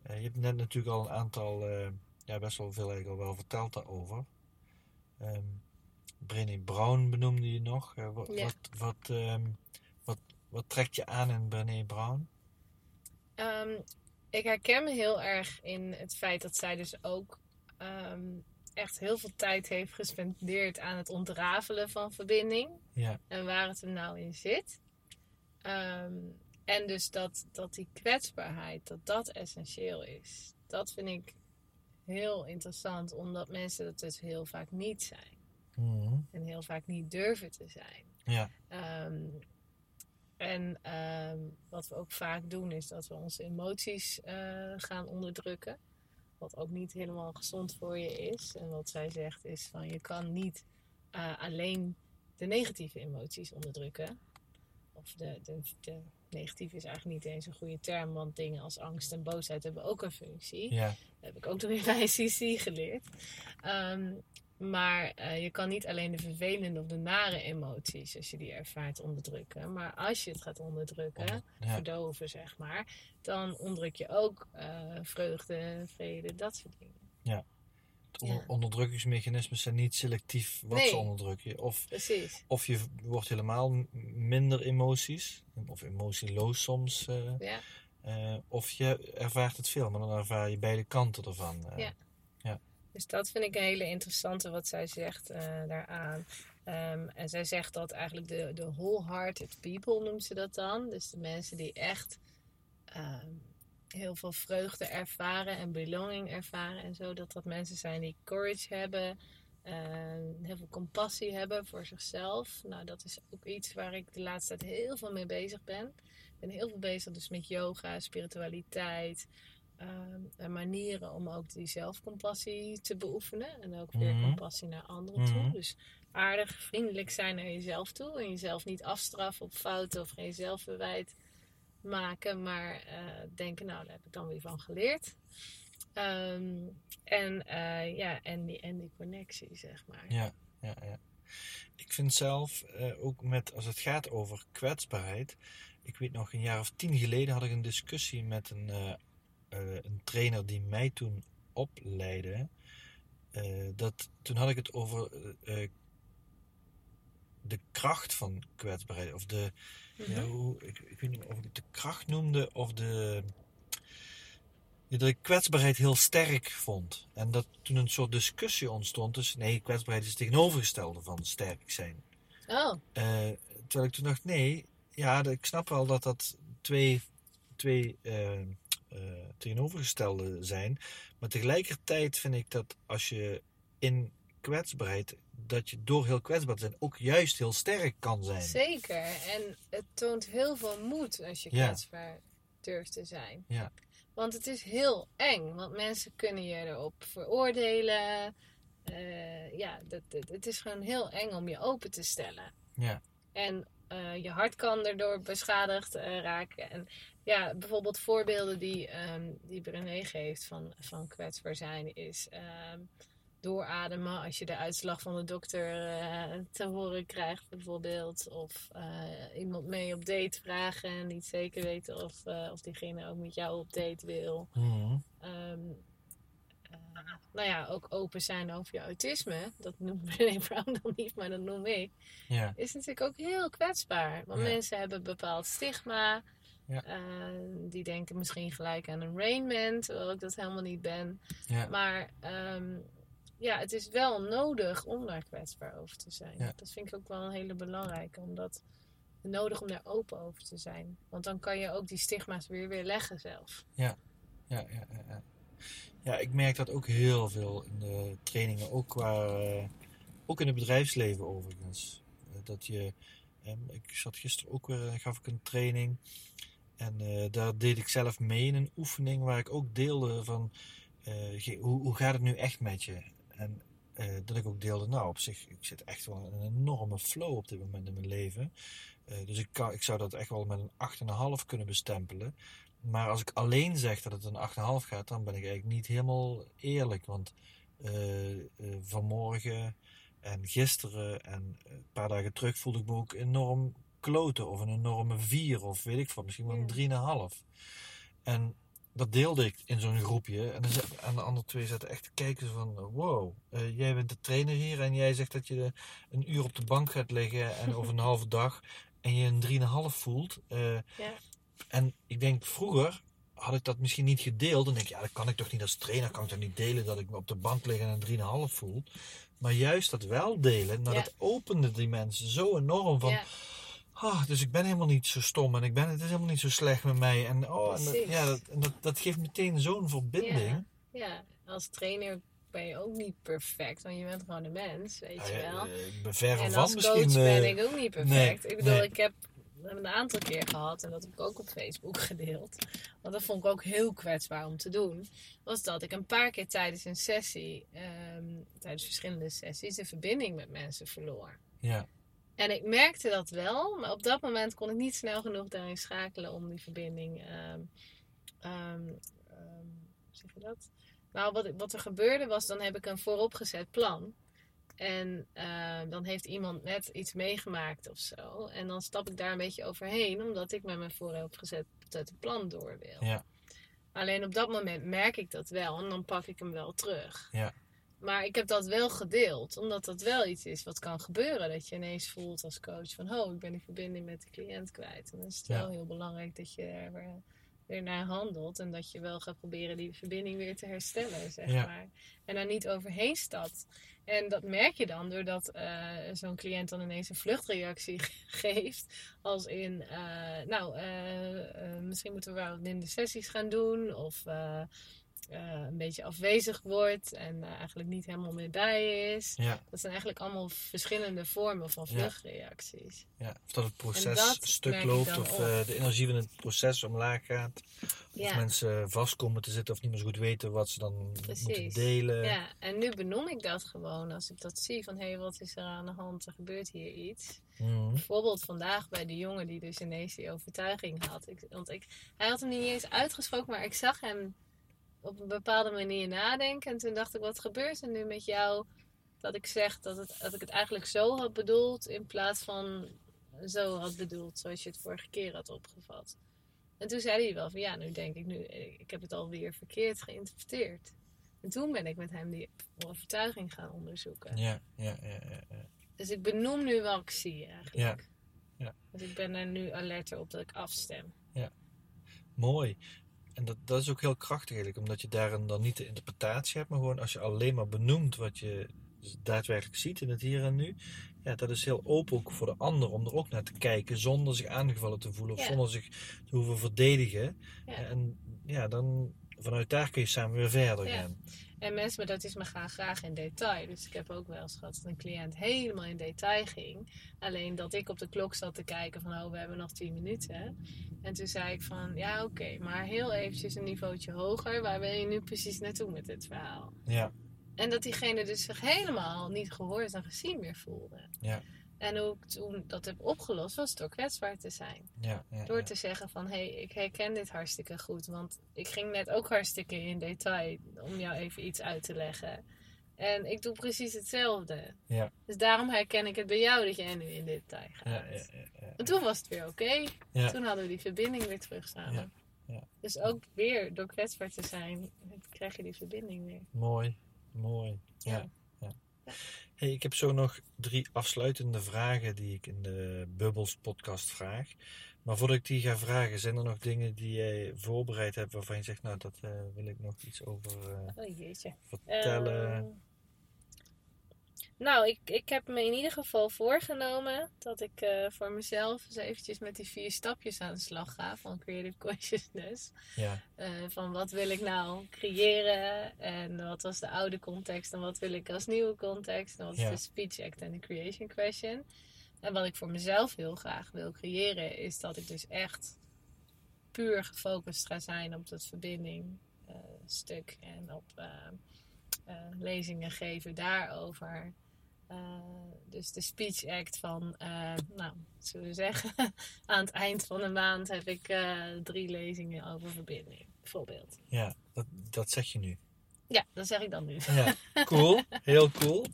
Speaker 1: Eh, je hebt net natuurlijk al een aantal, eh, ja, best wel veel eigenlijk al wel verteld daarover. Ehm Brené Brown benoemde je nog. Eh, wat,
Speaker 2: Ja.
Speaker 1: wat, wat, ehm, wat, wat trekt je aan in Brené Brown?
Speaker 2: Ehm, ik herken me heel erg in het feit dat zij dus ook ehm, echt heel veel tijd heeft gespendeerd aan het ontrafelen van verbinding.
Speaker 1: Ja,
Speaker 2: en waar het hem nou in zit. En dus dat, dat die kwetsbaarheid, dat dat essentieel is. Dat vind ik heel interessant, omdat mensen dat dus heel vaak niet zijn.
Speaker 1: Mhm.
Speaker 2: En heel vaak niet durven te zijn.
Speaker 1: ja,
Speaker 2: Ehm, en ehm, wat we ook vaak doen, is dat we onze emoties eh, gaan onderdrukken. Wat ook niet helemaal gezond voor je is. En wat zij zegt is van je kan niet eh, alleen de negatieve emoties onderdrukken. Of de, de, de negatieve is eigenlijk niet eens een goede term, want dingen als angst en boosheid hebben ook een functie.
Speaker 1: ja,
Speaker 2: Dat heb ik ook nog weer bij CC geleerd. Ehm, maar eh, je kan niet alleen de vervelende of de nare emoties, als je die ervaart, onderdrukken. Maar als je het gaat onderdrukken,
Speaker 1: Onder- ja.
Speaker 2: verdoven zeg maar, dan onderdruk je ook eh, vreugde, vrede, dat soort dingen.
Speaker 1: Het onder-
Speaker 2: Ja.
Speaker 1: onderdrukkingsmechanismen zijn niet selectief wat
Speaker 2: Nee.
Speaker 1: ze onderdrukken. Of,
Speaker 2: Precies.
Speaker 1: of je wordt helemaal minder emoties, of emotieloos soms. eh,
Speaker 2: Ja,
Speaker 1: of je ervaart het veel, maar dan ervaar je beide kanten ervan.
Speaker 2: Ja. Dus dat vind ik een hele interessante wat zij zegt eh, daaraan. Ehm, en zij zegt dat eigenlijk de, de wholehearted people noemt ze dat dan. Dus de mensen die echt ehm, heel veel vreugde ervaren en belonging ervaren en zo. Dat dat mensen zijn die courage hebben, ehm, heel veel compassie hebben voor zichzelf. Nou, dat is ook iets waar ik de laatste tijd heel veel mee bezig ben. Ik ben heel veel bezig dus met yoga, spiritualiteit. En manieren om ook die zelfcompassie te beoefenen. En ook weer
Speaker 1: Mhm.
Speaker 2: compassie naar anderen toe.
Speaker 1: Mhm.
Speaker 2: Dus aardig, vriendelijk zijn naar jezelf toe. En jezelf niet afstraffen op fouten of geen zelfverwijt maken. Maar eh, denken, nou, daar heb ik dan weer van geleerd. Ehm, en, eh, ja, en, die, en die connectie, zeg maar.
Speaker 1: Ja, ja, ja. Ik vind zelf eh, ook met, als het gaat over kwetsbaarheid. Ik weet nog, een jaar of tien geleden had ik een discussie met een, eh, een trainer die mij toen opleidde. Eh, dat, toen had ik het over eh, de kracht van kwetsbaarheid. Of de,
Speaker 2: Mhm.
Speaker 1: ja, hoe, ik, ik weet niet of ik het de kracht noemde of de. ja, Dat ik kwetsbaarheid heel sterk vond. En dat toen een soort discussie ontstond. Dus nee, kwetsbaarheid is het tegenovergestelde van sterk zijn.
Speaker 2: Oh,
Speaker 1: terwijl ik toen dacht, nee, ja, ik snap wel dat dat twee, twee tegenovergestelde zijn. Maar tegelijkertijd vind ik dat als je in kwetsbaarheid, dat je door heel kwetsbaar te zijn ook juist heel sterk kan zijn.
Speaker 2: zeker. En het toont heel veel moed als je
Speaker 1: Ja.
Speaker 2: kwetsbaar durft te zijn.
Speaker 1: Ja.
Speaker 2: Want het is heel eng. Want mensen kunnen je erop veroordelen. Eh, ja, dat, dat- het is gewoon heel eng om je open te stellen.
Speaker 1: Ja.
Speaker 2: En eh, je hart kan erdoor beschadigd eh, raken. En ja, bijvoorbeeld voorbeelden die, ehm die Brené geeft van, van kwetsbaar zijn is ehm, doorademen als je de uitslag van de dokter eh, te horen krijgt bijvoorbeeld. Of iemand mee op date vragen en niet zeker weten of, of diegene ook met jou op date wil. Eh, nou ja, ook open zijn over je autisme. Dat noemt Brené Brown dan niet, maar dat noem ik
Speaker 1: Ja,
Speaker 2: is natuurlijk ook heel kwetsbaar. Want
Speaker 1: Ja.
Speaker 2: mensen hebben een bepaald stigma.
Speaker 1: Ja.
Speaker 2: Eh, die denken misschien gelijk aan een Rainman, terwijl ik dat helemaal niet ben.
Speaker 1: ja,
Speaker 2: Maar ehm, ja, het is wel nodig om daar kwetsbaar over te zijn. Dat vind ik ook wel een hele belangrijke. Omdat nodig om daar open over te zijn. Want dan kan je ook die stigma's weer weer leggen zelf.
Speaker 1: ja, ja, ja, ja. Ja, ik merk dat ook heel veel in de trainingen, ook, qua, eh, ook in het bedrijfsleven overigens. Eh, dat je, ehm, ik zat gisteren ook weer, eh, gaf ik een training en daar deed ik zelf mee in een oefening waar ik ook deelde van, hoe, gaat het nu echt met je? En dat ik ook deelde, nou op zich, ik zit echt wel in een enorme flow op dit moment in mijn leven. Dus ik, ik zou dat echt wel met een 8,5 kunnen bestempelen. Maar als ik alleen zeg dat het een 8,5 gaat, dan ben ik eigenlijk niet helemaal eerlijk. Want eh, eh, vanmorgen En gisteren en een paar dagen terug voelde ik me ook enorm kloten. Of een enorme vier. Of weet ik van, misschien wel een drieënhalf. En dat deelde ik in zo'n groepje. En dan aan de andere twee zaten echt te kijken van... Wow, eh, jij bent de trainer hier en jij zegt dat je een uur op de bank gaat liggen... en over een halve dag en je een drieënhalf voelt. Eh,
Speaker 2: Ja.
Speaker 1: En ik denk, vroeger had ik dat misschien niet gedeeld. Dan denk ik, ja, dat kan ik toch niet als trainer... kan ik toch niet delen dat ik me op de bank lig en een drieënhalf voel. Maar juist dat wel delen, nou,
Speaker 2: Ja.
Speaker 1: dat opende die mensen zo enorm van...
Speaker 2: ja,
Speaker 1: Ah, dus ik ben helemaal niet zo stom en ik ben, het is helemaal niet zo slecht met mij. En, oh, en dat, ja, dat, dat, dat geeft meteen zo'n verbinding.
Speaker 2: ja, als trainer ben je ook niet perfect, want je bent gewoon een mens, weet
Speaker 1: Ja,
Speaker 2: je wel.
Speaker 1: ik ben ver
Speaker 2: En
Speaker 1: van
Speaker 2: als
Speaker 1: misschien.
Speaker 2: coach ben
Speaker 1: eh,
Speaker 2: ik ook niet perfect.
Speaker 1: nee,
Speaker 2: ik bedoel,
Speaker 1: nee.
Speaker 2: ik heb een aantal keer gehad, en dat heb ik ook op Facebook gedeeld. Want dat vond ik ook heel kwetsbaar om te doen. Was dat ik een paar keer tijdens een sessie, ehm, tijdens verschillende sessies, de verbinding met mensen verloor.
Speaker 1: Ja,
Speaker 2: En ik merkte dat wel, maar op dat moment kon ik niet snel genoeg daarin schakelen om die verbinding. hoe zeg je dat? Nou, wat, wat er gebeurde was, dan heb ik een vooropgezet plan. En ehm, dan heeft iemand net iets meegemaakt of zo. En dan stap ik daar een beetje overheen, omdat ik met mijn vooropgezet plan door wil.
Speaker 1: Ja.
Speaker 2: Alleen op dat moment merk ik dat wel en dan pak ik hem wel terug.
Speaker 1: Ja.
Speaker 2: Maar ik heb dat wel gedeeld, omdat dat wel iets is wat kan gebeuren. Dat je ineens voelt als coach van, oh, ik ben die verbinding met de cliënt kwijt. En dan is het
Speaker 1: Ja.
Speaker 2: wel heel belangrijk dat je er weer, weer naar handelt. En dat je wel gaat proberen die verbinding weer te herstellen, zeg
Speaker 1: Ja.
Speaker 2: maar. En daar niet overheen stapt. En dat merk je dan doordat eh, zo'n cliënt dan ineens een vluchtreactie geeft. Als in, eh, nou, eh, misschien moeten we wel wat minder sessies gaan doen. Of een beetje afwezig wordt en eh, eigenlijk niet helemaal meer bij is.
Speaker 1: ja,
Speaker 2: Dat zijn eigenlijk allemaal verschillende vormen van vluchtreacties.
Speaker 1: ja. Of dat het proces
Speaker 2: dat
Speaker 1: stuk loopt, of eh, de energie van het proces omlaag gaat. Of mensen vast komen te zitten of niet meer zo goed weten wat ze dan moeten delen.
Speaker 2: ja, en nu benoem ik dat gewoon als ik dat zie van hé, hey, wat is er aan de hand? Er gebeurt hier iets.
Speaker 1: Mhm.
Speaker 2: Bijvoorbeeld vandaag bij de jongen die dus ineens die overtuiging had. Ik, want ik, hij had hem niet eens uitgesproken, maar ik zag hem op een bepaalde manier nadenken. En toen dacht ik, wat gebeurt er nu met jou dat ik zeg dat, het, dat ik het eigenlijk zo had bedoeld in plaats van zo had bedoeld, zoals je het vorige keer had opgevat. En toen zei hij wel van ja, nu denk ik nu, ik heb het alweer verkeerd geïnterpreteerd. En toen ben ik met hem die overtuiging gaan onderzoeken.
Speaker 1: Ja, ja, ja, ja, ja.
Speaker 2: Dus ik benoem nu wat ik zie eigenlijk.
Speaker 1: Ja. Ja.
Speaker 2: Dus ik ben er nu alerter op dat ik afstem.
Speaker 1: Mooi. En dat, dat is ook heel krachtig eigenlijk, omdat je daarin dan niet de interpretatie hebt, maar gewoon als je alleen maar benoemt wat je daadwerkelijk ziet in het hier en nu, ja, dat is heel open ook voor de ander om er ook naar te kijken zonder zich aangevallen te voelen of
Speaker 2: Ja.
Speaker 1: zonder zich te hoeven verdedigen.
Speaker 2: Ja.
Speaker 1: En ja, dan vanuit daar kun je samen weer verder
Speaker 2: Ja.
Speaker 1: gaan.
Speaker 2: En mensen met autisme gaan graag in detail. Dus ik heb ook wel eens gehad dat een cliënt helemaal in detail ging. Alleen dat ik op de klok zat te kijken van, oh, we hebben nog 10 minuten. En toen zei ik van, ja, oké, maar heel eventjes een niveautje hoger. Waar wil je nu precies naartoe met dit verhaal?
Speaker 1: Ja,
Speaker 2: En dat diegene dus zich helemaal niet gehoord en gezien meer voelde.
Speaker 1: Ja.
Speaker 2: En hoe ik toen dat heb opgelost, was door kwetsbaar te zijn.
Speaker 1: ja, ja.
Speaker 2: Door
Speaker 1: ja.
Speaker 2: te zeggen van, hé, hey, ik herken dit hartstikke goed. Want ik ging net ook hartstikke in detail om jou even iets uit te leggen. En ik doe precies hetzelfde.
Speaker 1: Ja.
Speaker 2: Dus daarom herken ik het bij jou dat jij nu in detail gaat.
Speaker 1: Ja, ja, ja, ja.
Speaker 2: En toen was het weer oké. Toen hadden we die verbinding weer terug samen. Dus ook weer door kwetsbaar te zijn, krijg je die verbinding weer.
Speaker 1: Mooi, mooi. Ja.
Speaker 2: Ja.
Speaker 1: Hey, ik heb zo nog drie afsluitende vragen die ik in de Bubbles podcast vraag. Maar voordat ik die ga vragen, zijn er nog dingen die jij voorbereid hebt waarvan je zegt, nou, dat eh, wil ik nog iets over eh,
Speaker 2: Oh
Speaker 1: vertellen.
Speaker 2: Nou, ik, ik heb me in ieder geval voorgenomen dat ik eh, voor mezelf eens eventjes met die vier stapjes aan de slag ga van Creative Consciousness.
Speaker 1: ja,
Speaker 2: Eh, van wat wil ik nou creëren en wat was de oude context en wat wil ik als nieuwe context en wat
Speaker 1: Ja.
Speaker 2: is de speech act en de creation question. En wat ik voor mezelf heel graag wil creëren is dat ik dus echt puur gefocust ga zijn op dat verbinding eh, stuk en op lezingen geven daarover. Eh, dus de speech act van, eh, nou, zullen we zeggen, aan het eind van de maand heb ik eh, drie lezingen over verbinding, bijvoorbeeld.
Speaker 1: ja dat, dat zeg je nu.
Speaker 2: Ja, dat zeg ik dan nu.
Speaker 1: Ja, cool. Heel cool.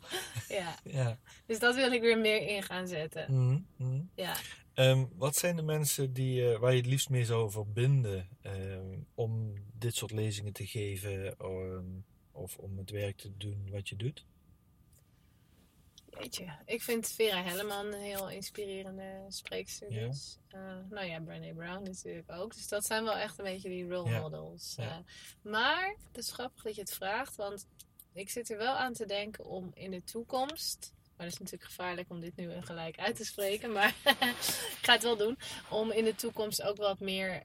Speaker 2: Ja,
Speaker 1: Ja.
Speaker 2: dus dat wil ik weer meer in gaan zetten.
Speaker 1: Mhm, mhm.
Speaker 2: Ja.
Speaker 1: Ehm, wat zijn de mensen die, waar je het liefst mee zou verbinden ehm, om dit soort lezingen te geven ehm, of om het werk te doen wat je doet?
Speaker 2: Weet je, ik vind Vera Helleman een heel inspirerende spreekster.
Speaker 1: Ja.
Speaker 2: Dus. Eh, nou ja, Brené Brown natuurlijk ook. Dus dat zijn wel echt een beetje die role
Speaker 1: Ja.
Speaker 2: models.
Speaker 1: Ja.
Speaker 2: Eh, maar het is grappig dat je het vraagt, want ik zit er wel aan te denken om in de toekomst. Maar het is natuurlijk gevaarlijk om dit nu gelijk uit te spreken, maar ik ga het wel doen. Om in de toekomst ook wat meer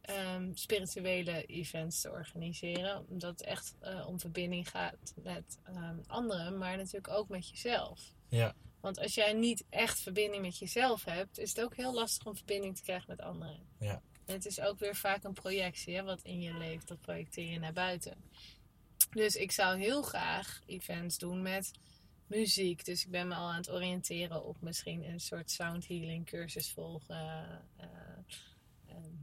Speaker 2: ehm, spirituele events te organiseren. Omdat het echt eh, om verbinding gaat met ehm, anderen, maar natuurlijk ook met jezelf.
Speaker 1: Ja,
Speaker 2: Want als jij niet echt verbinding met jezelf hebt, is het ook heel lastig om verbinding te krijgen met anderen.
Speaker 1: Ja.
Speaker 2: En het is ook weer vaak een projectie, hè, wat in je leeft, dat projecteer je naar buiten. Dus ik zou heel graag events doen met muziek. Dus ik ben me al aan het oriënteren op misschien een soort sound healing cursus volgen. eh,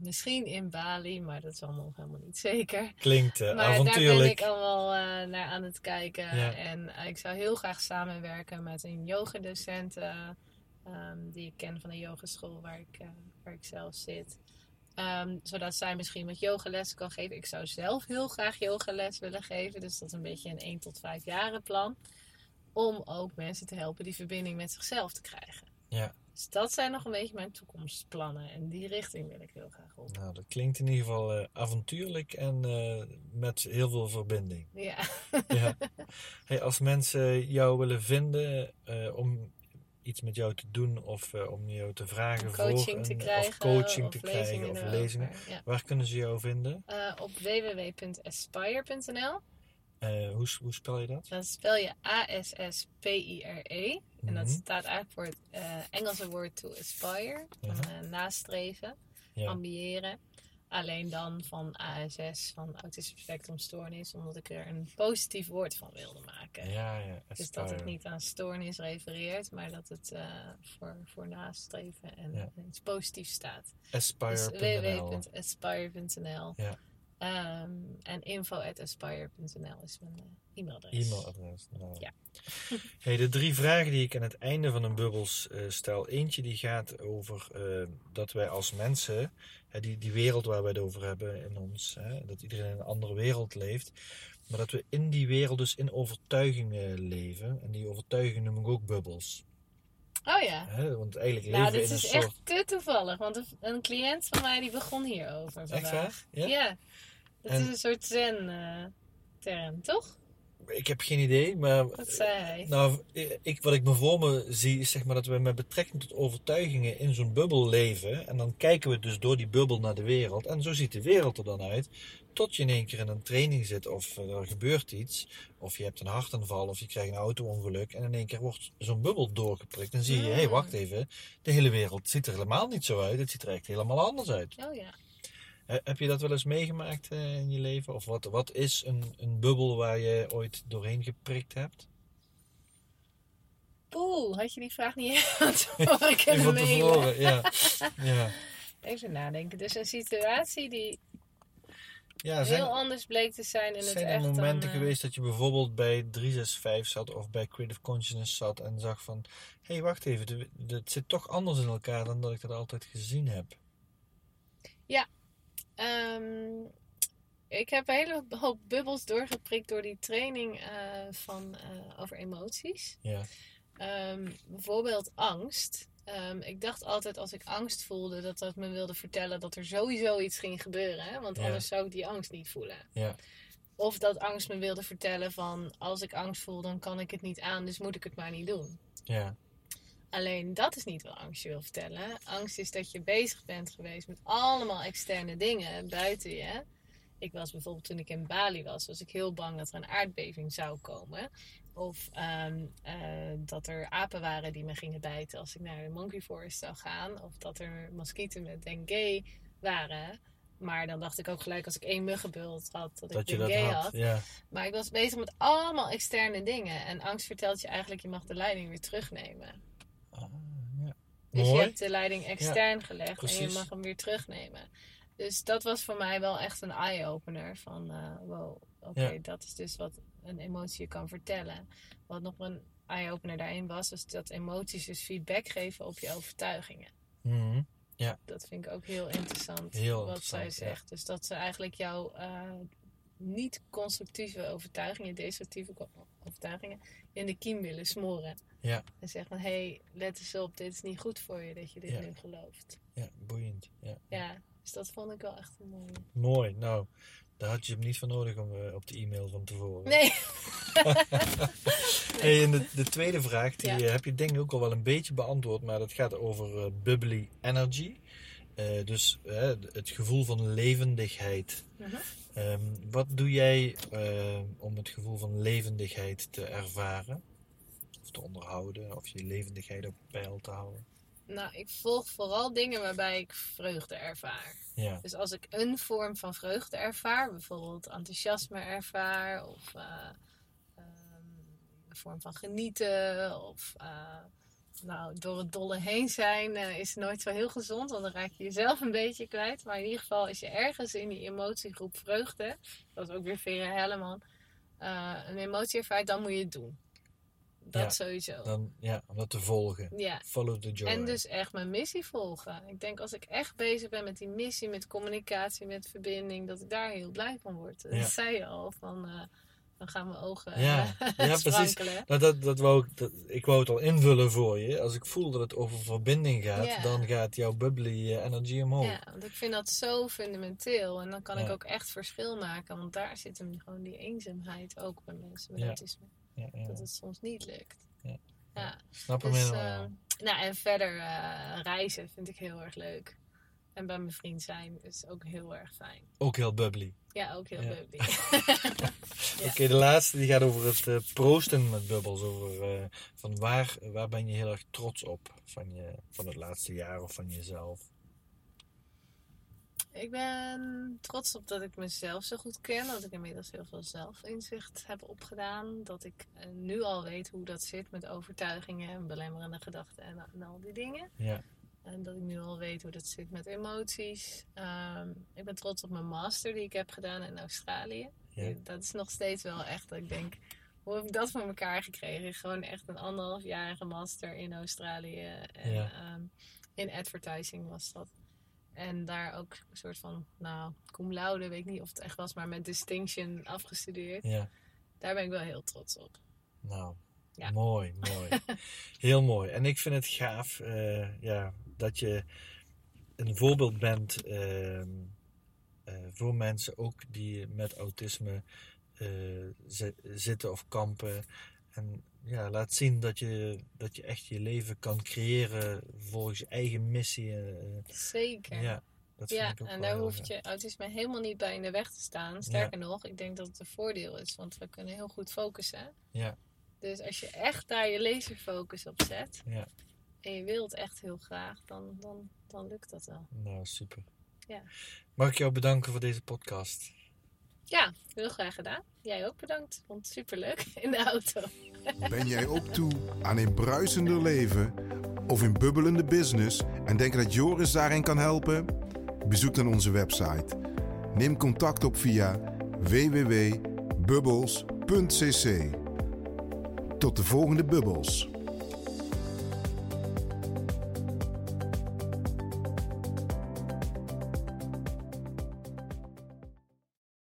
Speaker 2: misschien in Bali, maar dat is allemaal nog helemaal niet zeker.
Speaker 1: klinkt eh,
Speaker 2: Maar daar ben
Speaker 1: avontuurlijk.
Speaker 2: ik al wel eh, naar aan het kijken.
Speaker 1: Ja.
Speaker 2: En eh, ik zou heel graag samenwerken met een yogadocent eh, ehm, die ik ken van een yogaschool waar ik, waar ik zelf zit. Ehm, zodat zij misschien wat yogales kan geven. Ik zou zelf heel graag yogales willen geven. Dus dat is een beetje een 1 tot 5 jaren plan. Om ook mensen te helpen die verbinding met zichzelf te krijgen.
Speaker 1: Ja.
Speaker 2: Dus dat zijn nog een beetje mijn toekomstplannen. En die richting wil ik heel graag op.
Speaker 1: Nou, dat klinkt in ieder geval eh, avontuurlijk en eh, met heel veel verbinding.
Speaker 2: Ja.
Speaker 1: Ja. Hey, als mensen jou willen vinden eh, om iets met jou te doen of om jou te vragen voor
Speaker 2: coaching te krijgen.
Speaker 1: of coaching
Speaker 2: of
Speaker 1: te krijgen of lezingen,
Speaker 2: Ja.
Speaker 1: waar kunnen ze jou vinden?
Speaker 2: Op www.aspire.nl.
Speaker 1: Eh, hoe, hoe spel je dat?
Speaker 2: Dan spel je A-S-S-P-I-R-E. En dat
Speaker 1: Mhm.
Speaker 2: staat eigenlijk voor het eh, Engelse woord to aspire.
Speaker 1: Ja.
Speaker 2: eh, nastreven,
Speaker 1: Ja.
Speaker 2: ambiëren. Alleen dan van ASS, van autisme spectrum stoornis. Omdat ik er een positief woord van wilde maken.
Speaker 1: Ja, ja.
Speaker 2: Dus dat het niet aan stoornis refereert, maar dat het voor, voor nastreven en
Speaker 1: Ja.
Speaker 2: iets positiefs staat. Dus
Speaker 1: Aspire.nl.
Speaker 2: www.aspire.nl.
Speaker 1: Ja.
Speaker 2: Ehm, en info.aspire.nl is mijn eh, e-mailadres.
Speaker 1: E-mailadres. Nou.
Speaker 2: Ja.
Speaker 1: Hey, de drie vragen die ik aan het einde van een bubbels eh, stel. Eentje die gaat over eh, dat wij als mensen, die, die wereld waar wij het over hebben in ons, dat iedereen in een andere wereld leeft. Maar dat we in die wereld dus in overtuigingen leven. En die overtuigingen noem ik ook bubbels.
Speaker 2: Oh ja.
Speaker 1: Hè? Want eigenlijk leven
Speaker 2: Nou, dit is
Speaker 1: soort...
Speaker 2: echt te toevallig. Want een, een cliënt van mij die begon hierover
Speaker 1: Echt
Speaker 2: vandaag.
Speaker 1: waar? Ja?
Speaker 2: Ja. Dat
Speaker 1: En-
Speaker 2: is een soort zen-term, toch?
Speaker 1: Ik heb geen idee, maar...
Speaker 2: Dat zei hij.
Speaker 1: Nou, ik, wat ik me voor me zie is zeg maar dat we met betrekking tot overtuigingen in zo'n bubbel leven. En dan kijken we dus door die bubbel naar de wereld. En zo ziet de wereld er dan uit. Tot je in één keer in een training zit of eh, er gebeurt iets. Of je hebt een hartaanval of je krijgt een auto-ongeluk. En in één keer wordt zo'n bubbel doorgeprikt. Dan zie je, hé, hey,
Speaker 2: Mm.
Speaker 1: wacht even. De hele wereld ziet er helemaal niet zo uit. Het ziet er echt helemaal anders uit.
Speaker 2: Oh ja.
Speaker 1: He- Heb je dat wel eens meegemaakt eh, in je leven? Of wat, wat is een, een bubbel waar je ooit doorheen geprikt hebt?
Speaker 2: Poeh, had je die vraag niet
Speaker 1: Even
Speaker 2: kunnen mailen?
Speaker 1: tevoren, ja. ja.
Speaker 2: Even nadenken. Dus een situatie die
Speaker 1: Ja, zijn,
Speaker 2: heel anders bleek te zijn in het
Speaker 1: zijn er
Speaker 2: echt
Speaker 1: momenten
Speaker 2: dan, eh,
Speaker 1: geweest dat je bijvoorbeeld bij 365 zat of bij Creative Consciousness zat en zag van... Hé, hey, wacht even, het zit toch anders in elkaar dan dat ik dat altijd gezien heb.
Speaker 2: Ehm, ik heb een hele hoop bubbels doorgeprikt door die training eh, van, eh, over emoties.
Speaker 1: Ja,
Speaker 2: Ehm, bijvoorbeeld angst. Ehm, ik dacht altijd als ik angst voelde dat dat me wilde vertellen dat er sowieso iets ging gebeuren. Hè? Want
Speaker 1: Ja.
Speaker 2: anders zou ik die angst niet voelen.
Speaker 1: ja,
Speaker 2: Of dat angst me wilde vertellen van als ik angst voel dan kan ik het niet aan, dus moet ik het maar niet doen.
Speaker 1: ja,
Speaker 2: Alleen dat is niet wat angst je wil vertellen. Angst is dat je bezig bent geweest met allemaal externe dingen buiten je. Ik was bijvoorbeeld toen ik in Bali was, was ik heel bang dat er een aardbeving zou komen. Of ehm, eh, dat er apen waren die me gingen bijten als ik naar de Monkey Forest zou gaan. Of dat er moskieten met dengue waren. Maar dan dacht ik ook gelijk als ik één muggenbult had, dat,
Speaker 1: dat
Speaker 2: ik dengue
Speaker 1: had.
Speaker 2: had.
Speaker 1: Ja,
Speaker 2: Maar ik was bezig met allemaal externe dingen. En angst vertelt je eigenlijk, je mag de leiding weer terugnemen.
Speaker 1: Ja.
Speaker 2: Dus je hebt de leiding extern gelegd en je mag hem weer terugnemen. Dus dat was voor mij wel echt een eye-opener. Van, eh, wow, oké,
Speaker 1: Ja.
Speaker 2: dat is dus wat een emotie je kan vertellen. Wat nog een eye-opener daarin was, is dat emoties dus feedback geven op je overtuigingen.
Speaker 1: Mhm.
Speaker 2: Dat vind ik ook heel interessant
Speaker 1: Heel
Speaker 2: wat zij
Speaker 1: ja.
Speaker 2: zegt. Dus dat ze eigenlijk jouw eh, niet constructieve overtuigingen, destructieve overtuigingen, in de kiem willen smoren.
Speaker 1: Ja.
Speaker 2: En zeggen van, hé, hey, let eens op, dit is niet goed voor je dat je dit
Speaker 1: Ja.
Speaker 2: nu gelooft.
Speaker 1: Ja, boeiend. Ja.
Speaker 2: Ja, dus dat vond ik wel echt een mooie.
Speaker 1: Mooi. Nou, daar had je hem niet voor nodig om, eh, op de e-mail van tevoren.
Speaker 2: Nee,
Speaker 1: Hey, en de, de tweede vraag, die
Speaker 2: Ja.
Speaker 1: eh, heb je denk ik ook al wel een beetje beantwoord, maar dat gaat over eh, bubbly energy. Eh, dus het gevoel van levendigheid.
Speaker 2: Mhm.
Speaker 1: Ehm, wat doe jij eh, om het gevoel van levendigheid te ervaren? Of te onderhouden, of je levendigheid op peil te houden?
Speaker 2: nou, ik volg vooral dingen waarbij ik vreugde ervaar.
Speaker 1: Ja,
Speaker 2: Dus als ik een vorm van vreugde ervaar, bijvoorbeeld enthousiasme ervaar, of eh, ehm, een vorm van genieten, of eh, nou, door het dolle heen zijn, eh, is nooit zo heel gezond, want dan raak je jezelf een beetje kwijt. Maar in ieder geval, als je ergens in die emotiegroep vreugde, dat is ook weer Vera Helleman, eh, een emotie ervaart, dan moet je het doen. Dat
Speaker 1: Ja,
Speaker 2: sowieso.
Speaker 1: dan, ja, om dat te volgen.
Speaker 2: Ja,
Speaker 1: Follow the joy.
Speaker 2: en dus echt mijn missie volgen. Ik denk als ik echt bezig ben met die missie, met communicatie, met verbinding, dat ik daar heel blij van word. Dat
Speaker 1: Ja.
Speaker 2: zei je al, van, eh, dan gaan mijn ogen
Speaker 1: Ja,
Speaker 2: eh,
Speaker 1: ja, precies. Nou, dat, dat wou ik, dat, ik wou het al invullen voor je. Als ik voel dat het over verbinding gaat,
Speaker 2: Ja.
Speaker 1: dan gaat jouw bubbly eh, energy omhoog.
Speaker 2: Ja, want ik vind dat zo fundamenteel. En dan kan ik ook echt verschil maken. Want daar zit hem gewoon die eenzaamheid ook bij mensen met autisme.
Speaker 1: Ja, ja.
Speaker 2: Dat het soms niet lukt.
Speaker 1: Ja.
Speaker 2: ja.
Speaker 1: Snap hem
Speaker 2: Dus,
Speaker 1: helemaal.
Speaker 2: eh, nou, en verder reizen vind ik heel erg leuk. En bij mijn vriend zijn is ook heel erg fijn.
Speaker 1: Ook heel bubbly.
Speaker 2: Ja, ook heel
Speaker 1: Ja.
Speaker 2: Ja.
Speaker 1: Oké, de laatste die gaat over het eh, proosten met bubbels. Over eh, van waar, waar ben je heel erg trots op van, je, van het laatste jaar of van jezelf.
Speaker 2: Ik ben trots op dat ik mezelf zo goed ken. Dat ik inmiddels heel veel zelfinzicht heb opgedaan. Dat ik eh, nu al weet hoe dat zit met overtuigingen en belemmerende gedachten en, en al die dingen.
Speaker 1: Ja,
Speaker 2: En dat ik nu al weet hoe dat zit met emoties. Ehm, ik ben trots op mijn master die ik heb gedaan in Australië.
Speaker 1: ja,
Speaker 2: Dat is nog steeds wel echt dat ik denk, hoe heb ik dat voor elkaar gekregen? Gewoon echt een anderhalfjarige master in Australië. En
Speaker 1: Ja.
Speaker 2: ehm, in advertising was dat. En daar ook een soort van, nou, cum laude, weet ik niet of het echt was, maar met distinction afgestudeerd.
Speaker 1: ja.
Speaker 2: Daar ben ik wel heel trots op.
Speaker 1: Nou,
Speaker 2: Ja.
Speaker 1: mooi, mooi. Heel mooi. En ik vind het gaaf eh, ja, dat je een voorbeeld bent ehm, eh, voor mensen ook die met autisme eh, zi- zitten of kampen. En ja, laat zien dat je, dat je echt je leven kan creëren volgens je eigen missie. eh,
Speaker 2: Zeker.
Speaker 1: ja, dat
Speaker 2: Ja, en daar hoeft je autisme helemaal niet bij in de weg te staan. Sterker nog, ik denk dat het een voordeel is, want we kunnen heel goed focussen.
Speaker 1: Ja.
Speaker 2: Dus als je echt daar je laserfocus op zet
Speaker 1: Ja.
Speaker 2: En je wilt echt heel graag, dan, dan, dan lukt dat wel.
Speaker 1: Nou, super.
Speaker 2: Ja.
Speaker 1: Mag ik jou bedanken voor deze podcast?
Speaker 2: Ja, heel graag gedaan. Jij ook bedankt. Vond het superleuk in de auto.
Speaker 3: Ben jij ook toe aan een bruisender leven of een bubbelende business en denk dat Joris daarin kan helpen? Bezoek dan onze website. Neem contact op via www.bubbles.cc. Tot de volgende bubbels.